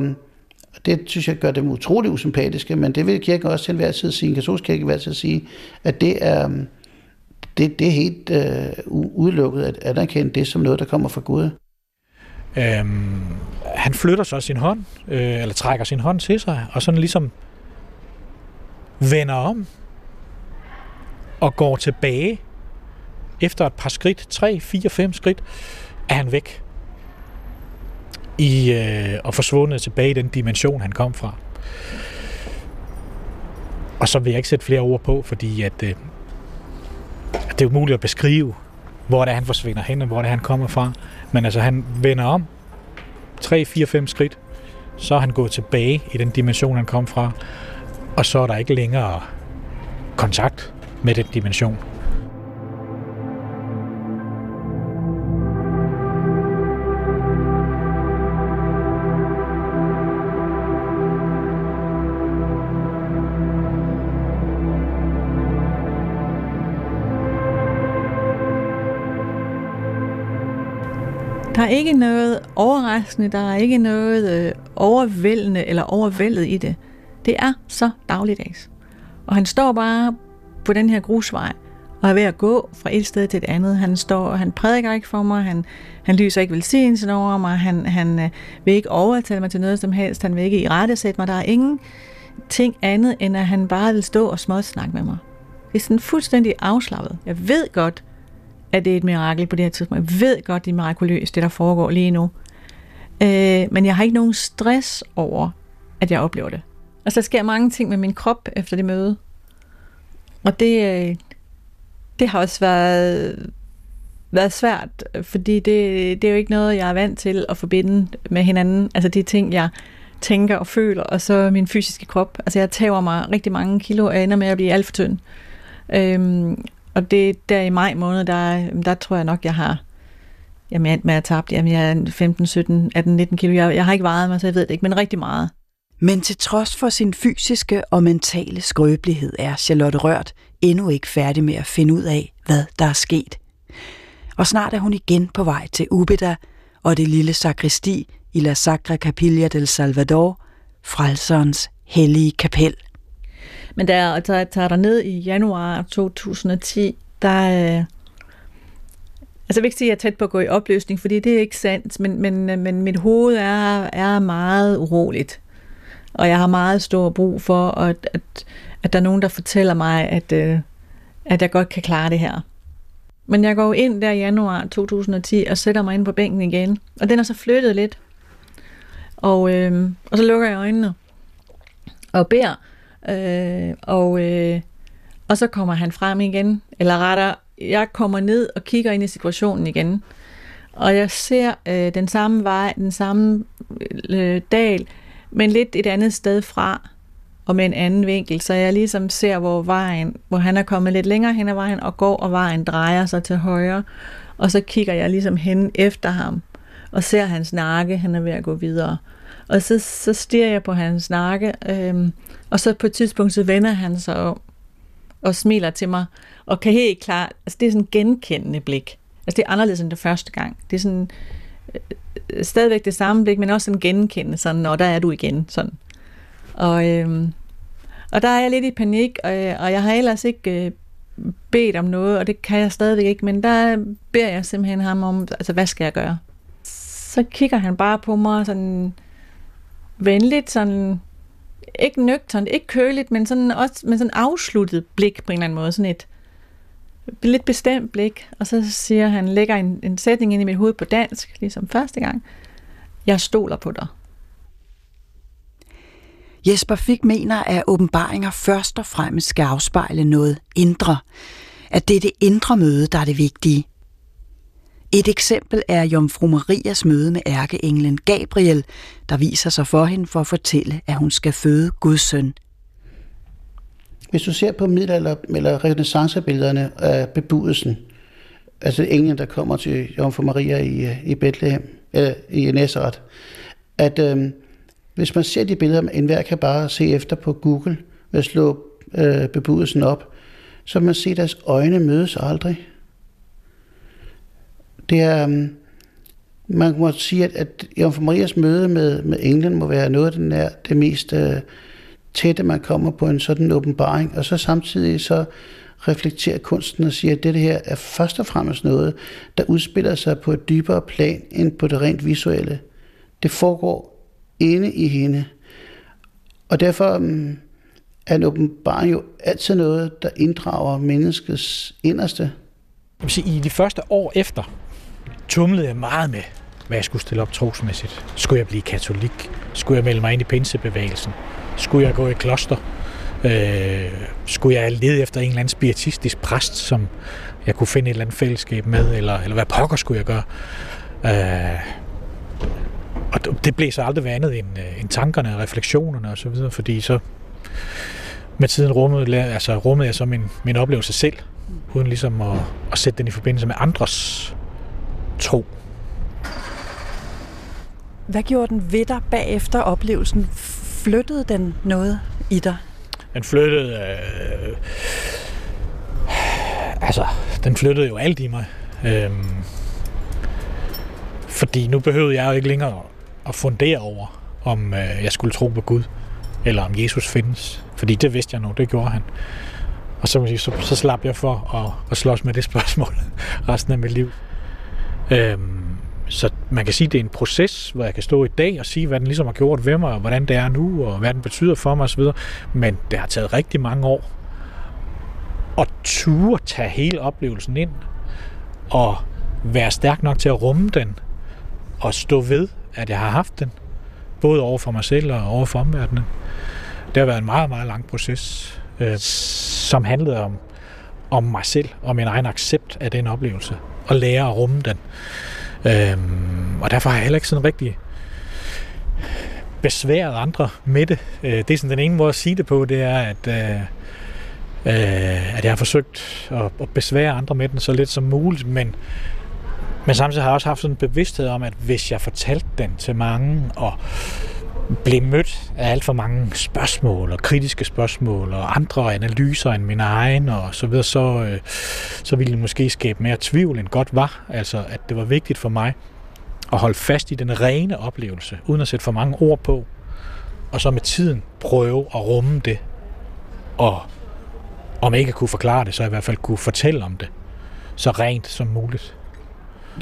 det synes jeg gør dem utrolig usympatiske, men det vil kirken også til enhver tid sige, en katolsk kirke vil til sige, at det er, det, det er helt uh, udelukket at anerkende det som noget, der kommer fra Gud. Øhm, han flytter så sin hånd, øh, eller trækker sin hånd til sig, og sådan ligesom vender om og går tilbage efter et par skridt, 3, 4, 5 skridt, er han væk. I, øh, og forsvundet tilbage i den dimension, han kom fra. Og så vil jeg ikke sætte flere ord på, fordi at, øh, det er umuligt at beskrive, hvor det er, han forsvinder hen, og hvor det er, han kommer fra. Men altså, han vender om 3, 4, 5 skridt, så er han gået tilbage i den dimension, han kom fra, og så er der ikke længere kontakt med den dimension. Der er ikke noget overraskende, der er ikke noget øh, overvældende eller overvældet i det. Det er så dagligdags. Og han står bare på den her grusvej og er ved at gå fra et sted til et andet. Han står og han prædiker ikke for mig, han, han lyser ikke velsignelsen over mig, han, han øh, vil ikke overtale mig til noget som helst, han vil ikke i rette sætte mig. Der er ingen ting andet, end at han bare vil stå og småsnakke med mig. Det er sådan fuldstændig afslappet. Jeg ved godt, at det er et mirakel på det her tidspunkt. Jeg ved godt, det er mirakuløst, det der foregår lige nu. Øh, men jeg har ikke nogen stress over, at jeg oplever det. Altså, der sker mange ting med min krop efter det møde. Og det, øh, det har også været, været svært, fordi det, det er jo ikke noget, jeg er vant til at forbinde med hinanden. Altså de ting, jeg tænker og føler, og så min fysiske krop. Altså jeg tager mig rigtig mange kilo, og ender med at blive alt for tynd. Øhm, og det der i maj måned, der, der tror jeg nok, jeg har jamen, jeg, med at tabt, jamen, jeg er 15, 17, 18, 19 kilo. Jeg, jeg har ikke vejet mig, så jeg ved det ikke, men rigtig meget. Men til trods for sin fysiske og mentale skrøbelighed er Charlotte Rørt endnu ikke færdig med at finde ud af, hvad der er sket. Og snart er hun igen på vej til Ubeda og det lille sakristi i La Sacra Capilla del Salvador, frelserens hellige kapel. Men da jeg tager der ned i januar 2010, der... Øh, altså jeg vil ikke sige, at jeg er tæt på at gå i opløsning, fordi det er ikke sandt, men, men, men mit hoved er, er meget uroligt. Og jeg har meget stor brug for, at, at, at der er nogen, der fortæller mig, at, øh, at jeg godt kan klare det her. Men jeg går ind der i januar 2010 og sætter mig ind på bænken igen. Og den er så flyttet lidt. Og, øh, og så lukker jeg øjnene og beder. Øh, og, øh, og så kommer han frem igen. Eller retter, jeg kommer ned og kigger ind i situationen igen. Og jeg ser øh, den samme vej, den samme øh, dal, men lidt et andet sted fra og med en anden vinkel, så jeg ligesom ser, hvor vejen, hvor han er kommet lidt længere hen ad vejen og går, og vejen drejer sig til højre, og så kigger jeg ligesom hen efter ham, og ser hans nakke, han er ved at gå videre. Og så, så stiger jeg på hans nakke, øhm, og så på et tidspunkt, så vender han sig om, og smiler til mig, og kan helt klart, altså det er sådan en genkendende blik. Altså det er anderledes end det første gang. Det er sådan, øh, stadigvæk det samme blik, men også sådan genkende, sådan, når der er du igen, sådan. Og, øhm, og der er jeg lidt i panik, og, og jeg har ellers ikke øh, bedt om noget, og det kan jeg stadigvæk ikke, men der beder jeg simpelthen ham om, altså hvad skal jeg gøre? Så kigger han bare på mig sådan venligt, sådan ikke nøgternt, ikke køligt, men sådan også med sådan afsluttet blik på en eller anden måde, sådan et lidt bestemt blik, og så siger han, lægger en, en sætning ind i mit hoved på dansk, ligesom første gang, jeg stoler på dig. Jesper Fik mener, at åbenbaringer først og fremmest skal afspejle noget indre. At det er det indre møde, der er det vigtige. Et eksempel er Jomfru Marias møde med ærkeenglen Gabriel, der viser sig for hende for at fortælle, at hun skal føde Guds søn. Hvis du ser på middelalder- eller renaissancebillederne af bebudelsen, altså englen, der kommer til Jomfru Maria i, øh, i Bethlehem, eller i Nazareth, at øhm, hvis man ser de billeder, enhver kan bare se efter på Google, ved at slå øh, bebudelsen op, så man ser, at deres øjne mødes aldrig. Det er, um, man må sige, at, at Jomfru Marias møde med, med englen må være noget af den er det mest øh, tætte, man kommer på en sådan åbenbaring, og så samtidig så reflekterer kunsten og siger, at det her er først og fremmest noget, der udspiller sig på et dybere plan end på det rent visuelle. Det foregår inde i hende. Og derfor um, er en åbenbaring jo altid noget, der inddrager menneskets inderste. Jeg vil sige, I de første år efter, tumlede jeg meget med, hvad jeg skulle stille op trosmæssigt. Skulle jeg blive katolik? Skulle jeg melde mig ind i pinsebevægelsen? Skulle jeg gå i kloster? Øh, skulle jeg lede efter en eller anden spiritistisk præst, som jeg kunne finde et eller andet fællesskab med, eller, eller hvad pokker skulle jeg gøre? Øh, og det blev så aldrig været andet end, øh, end tankerne og refleksionerne og så videre, fordi så med tiden rummede, altså rummede jeg så min, min oplevelse selv, uden ligesom at, at sætte den i forbindelse med andres tro. Hvad gjorde den ved dig bagefter oplevelsen? Flyttede den noget i dig? Den flyttede... Øh, altså, den flyttede jo alt i mig. Øh, fordi nu behøvede jeg jo ikke længere at fundere over, om øh, jeg skulle tro på Gud, eller om Jesus findes. Fordi det vidste jeg nu, det gjorde han. Og så, så, så slap jeg for at, at slås med det spørgsmål resten af mit liv. Øhm, så man kan sige, at det er en proces, hvor jeg kan stå i dag og sige, hvad den ligesom har gjort ved mig, og hvordan det er nu, og hvad den betyder for mig osv. Men det har taget rigtig mange år at ture tage hele oplevelsen ind, og være stærk nok til at rumme den, og stå ved, at jeg har haft den, både over for mig selv og over for omverdenen. Det har været en meget, meget lang proces, øh, som handlede om, om mig selv og min egen accept af den oplevelse, og lære at rumme den. Øhm, og derfor har jeg heller ikke sådan rigtig besværet andre med det. Øh, det er sådan den ene måde at sige det på, det er, at, øh, øh, at jeg har forsøgt at, at besvære andre med den så lidt som muligt, men, men samtidig har jeg også haft sådan en bevidsthed om, at hvis jeg fortalte den til mange, og blev mødt af alt for mange spørgsmål og kritiske spørgsmål og andre analyser end min egen og så videre, så, øh, så ville det måske skabe mere tvivl end godt var. Altså, at det var vigtigt for mig at holde fast i den rene oplevelse, uden at sætte for mange ord på, og så med tiden prøve at rumme det, og om jeg ikke kunne forklare det, så i hvert fald kunne fortælle om det, så rent som muligt.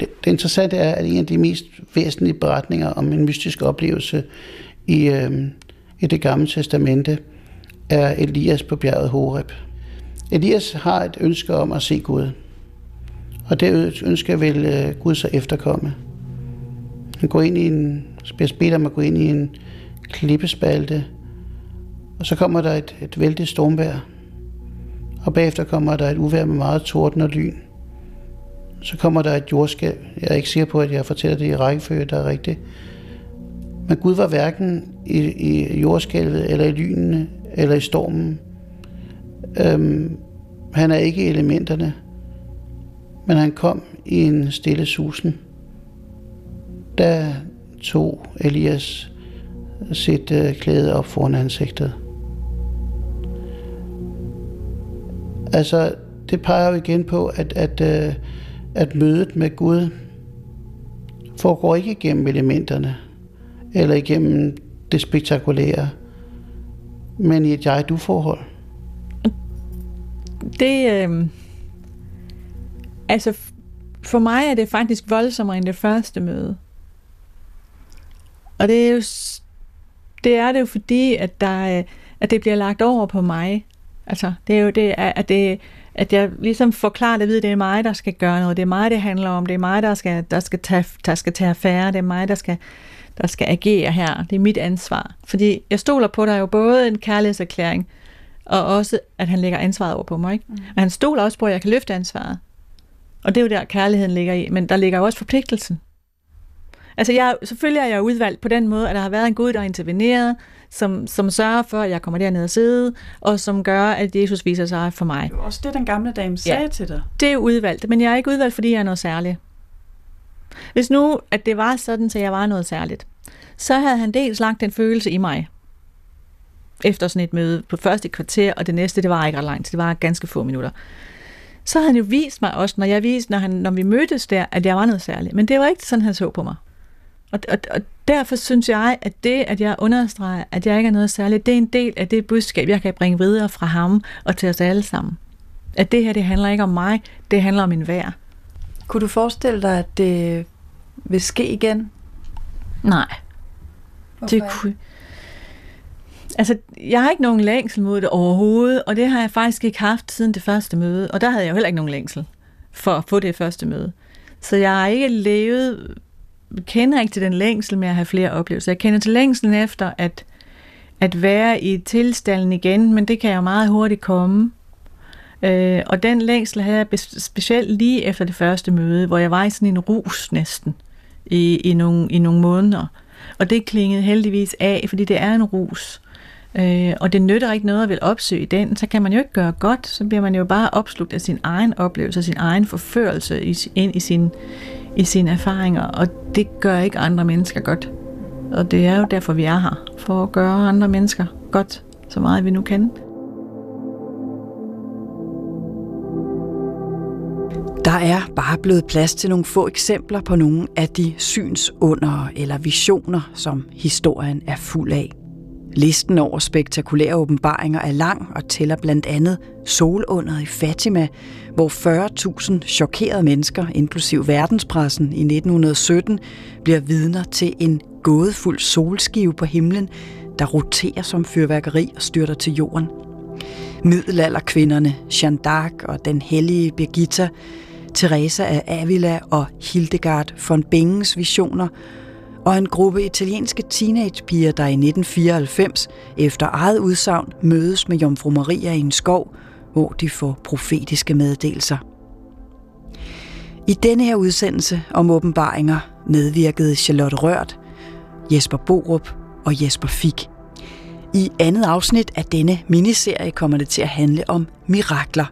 Det, det interessante er, at en af de mest væsentlige beretninger om en mystisk oplevelse i, øh, i det gamle testamente er Elias på bjerget Horeb. Elias har et ønske om at se Gud, og det ønske vil øh, Gud så efterkomme. Han går ind i en, bliver bedt om at gå ind i en klippespalte, og så kommer der et, et vældigt stormvejr, og bagefter kommer der et uvær med meget torden og lyn. Så kommer der et jordskælv. Jeg er ikke sikker på, at jeg fortæller det i rækkefølge, der er rigtigt. Men Gud var hverken i, i jordskælvet, eller i lynene, eller i stormen. Øhm, han er ikke i elementerne, men han kom i en stille susen. Da tog Elias sit øh, klæde op foran ansigtet. Altså, det peger jo igen på, at, at, øh, at mødet med Gud foregår ikke igennem elementerne eller igennem det spektakulære, men i et jeg-du-forhold? Det, øh, altså for mig er det faktisk voldsommere end det første møde. Og det er jo, det er det jo fordi, at, der, øh, at det bliver lagt over på mig. Altså, det er jo det, at, det, at jeg ligesom forklarer det at vide, at det er mig, der skal gøre noget. Det er mig, det handler om. Det er mig, der skal, der skal, tage, der skal tage affære. Det er mig, der skal, der skal agere her. Det er mit ansvar. Fordi jeg stoler på dig jo både en kærlighedserklæring, og også, at han lægger ansvaret over på mig. Ikke? Mm. Men han stoler også på, at jeg kan løfte ansvaret. Og det er jo der, kærligheden ligger i. Men der ligger jo også forpligtelsen. Altså, jeg, selvfølgelig er jeg udvalgt på den måde, at der har været en Gud, der har interveneret, som, som sørger for, at jeg kommer derned og sidde, og som gør, at Jesus viser sig for mig. Det er også det, den gamle dame sagde ja, til dig. Det er udvalgt, men jeg er ikke udvalgt, fordi jeg er noget særligt. Hvis nu, at det var sådan, så jeg var noget særligt, så havde han dels lagt en følelse i mig, efter sådan et møde på første kvarter, og det næste, det var ikke ret langt, det var ganske få minutter. Så havde han jo vist mig også, når jeg viste, når, han, når vi mødtes der, at jeg var noget særligt. Men det var ikke sådan, han så på mig. Og, og, og derfor synes jeg, at det, at jeg understreger, at jeg ikke er noget særligt, det er en del af det budskab, jeg kan bringe videre fra ham og til os alle sammen. At det her, det handler ikke om mig, det handler om en værd. Kunne du forestille dig, at det vil ske igen? Nej. Hvorfor? Det kunne... Altså, jeg har ikke nogen længsel mod det overhovedet, og det har jeg faktisk ikke haft siden det første møde, og der havde jeg jo heller ikke nogen længsel for at få det første møde. Så jeg har ikke levet, kender ikke til den længsel med at have flere oplevelser. Jeg kender til længselen efter at, at være i tilstanden igen, men det kan jeg meget hurtigt komme. Øh, og den længsel havde jeg specielt lige efter det første møde, hvor jeg var i sådan en rus næsten i, i, nogle, i nogle måneder. Og det klingede heldigvis af, fordi det er en rus. Øh, og det nytter ikke noget at vil opsøge den, så kan man jo ikke gøre godt, så bliver man jo bare opslugt af sin egen oplevelse, sin egen forførelse i, ind i, sin, i sine erfaringer, og det gør ikke andre mennesker godt. Og det er jo derfor, vi er her, for at gøre andre mennesker godt, så meget vi nu kan. Der er bare blevet plads til nogle få eksempler på nogle af de synsunder eller visioner, som historien er fuld af. Listen over spektakulære åbenbaringer er lang og tæller blandt andet solunderet i Fatima, hvor 40.000 chokerede mennesker, inklusiv verdenspressen i 1917, bliver vidner til en gådefuld solskive på himlen, der roterer som fyrværkeri og styrter til jorden. Middelalderkvinderne Jeanne d'Arc og den hellige Birgitta, Teresa af Avila og Hildegard von Bingens visioner – og en gruppe italienske teenagepiger, der i 1994 efter eget udsagn mødes med Jomfru Maria i en skov, hvor de får profetiske meddelelser. I denne her udsendelse om åbenbaringer medvirkede Charlotte Rørt, Jesper Borup og Jesper Fik. I andet afsnit af denne miniserie kommer det til at handle om mirakler,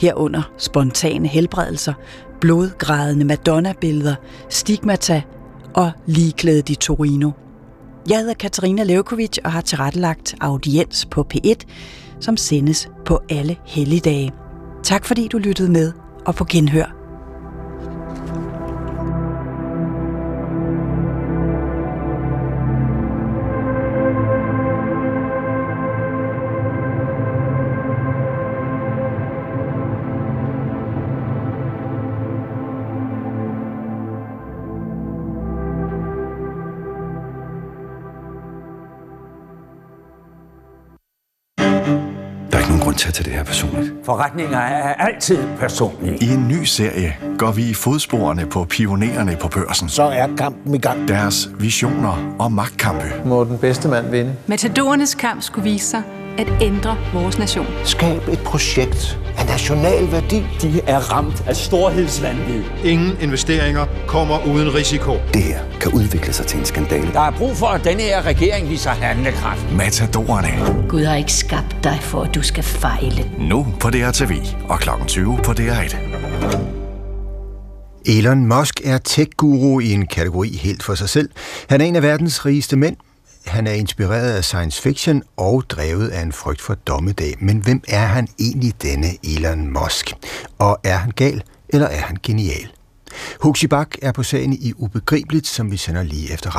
herunder spontane helbredelser, blodgrædende Madonna-billeder, stigmata og ligeklædet i Torino. Jeg hedder Katarina Levkovic og har tilrettelagt audiens på P1, som sendes på alle helligdage. Tak fordi du lyttede med, og på genhør. Tage til det her personligt. Forretninger er altid personlige. I en ny serie går vi i fodsporene på pionererne på børsen. Så er kampen i gang. Deres visioner og magtkampe. Må den bedste mand vinde. Matadorernes kamp skulle vise sig at ændre vores nation. Skab et projekt af national værdi. De er ramt af storhedsvandvid. Ingen investeringer kommer uden risiko. Det her kan udvikle sig til en skandale. Der er brug for, at denne her regering viser handlekraft. Matadorerne. Gud har ikke skabt dig for, at du skal fejle. Nu på DRTV og kl. 20 på DR1. Elon Musk er tech-guru i en kategori helt for sig selv. Han er en af verdens rigeste mænd, han er inspireret af science fiction og drevet af en frygt for dommedag. Men hvem er han egentlig, denne Elon Musk? Og er han gal, eller er han genial? Huxi Bak er på sagen i Ubegribeligt, som vi sender lige efter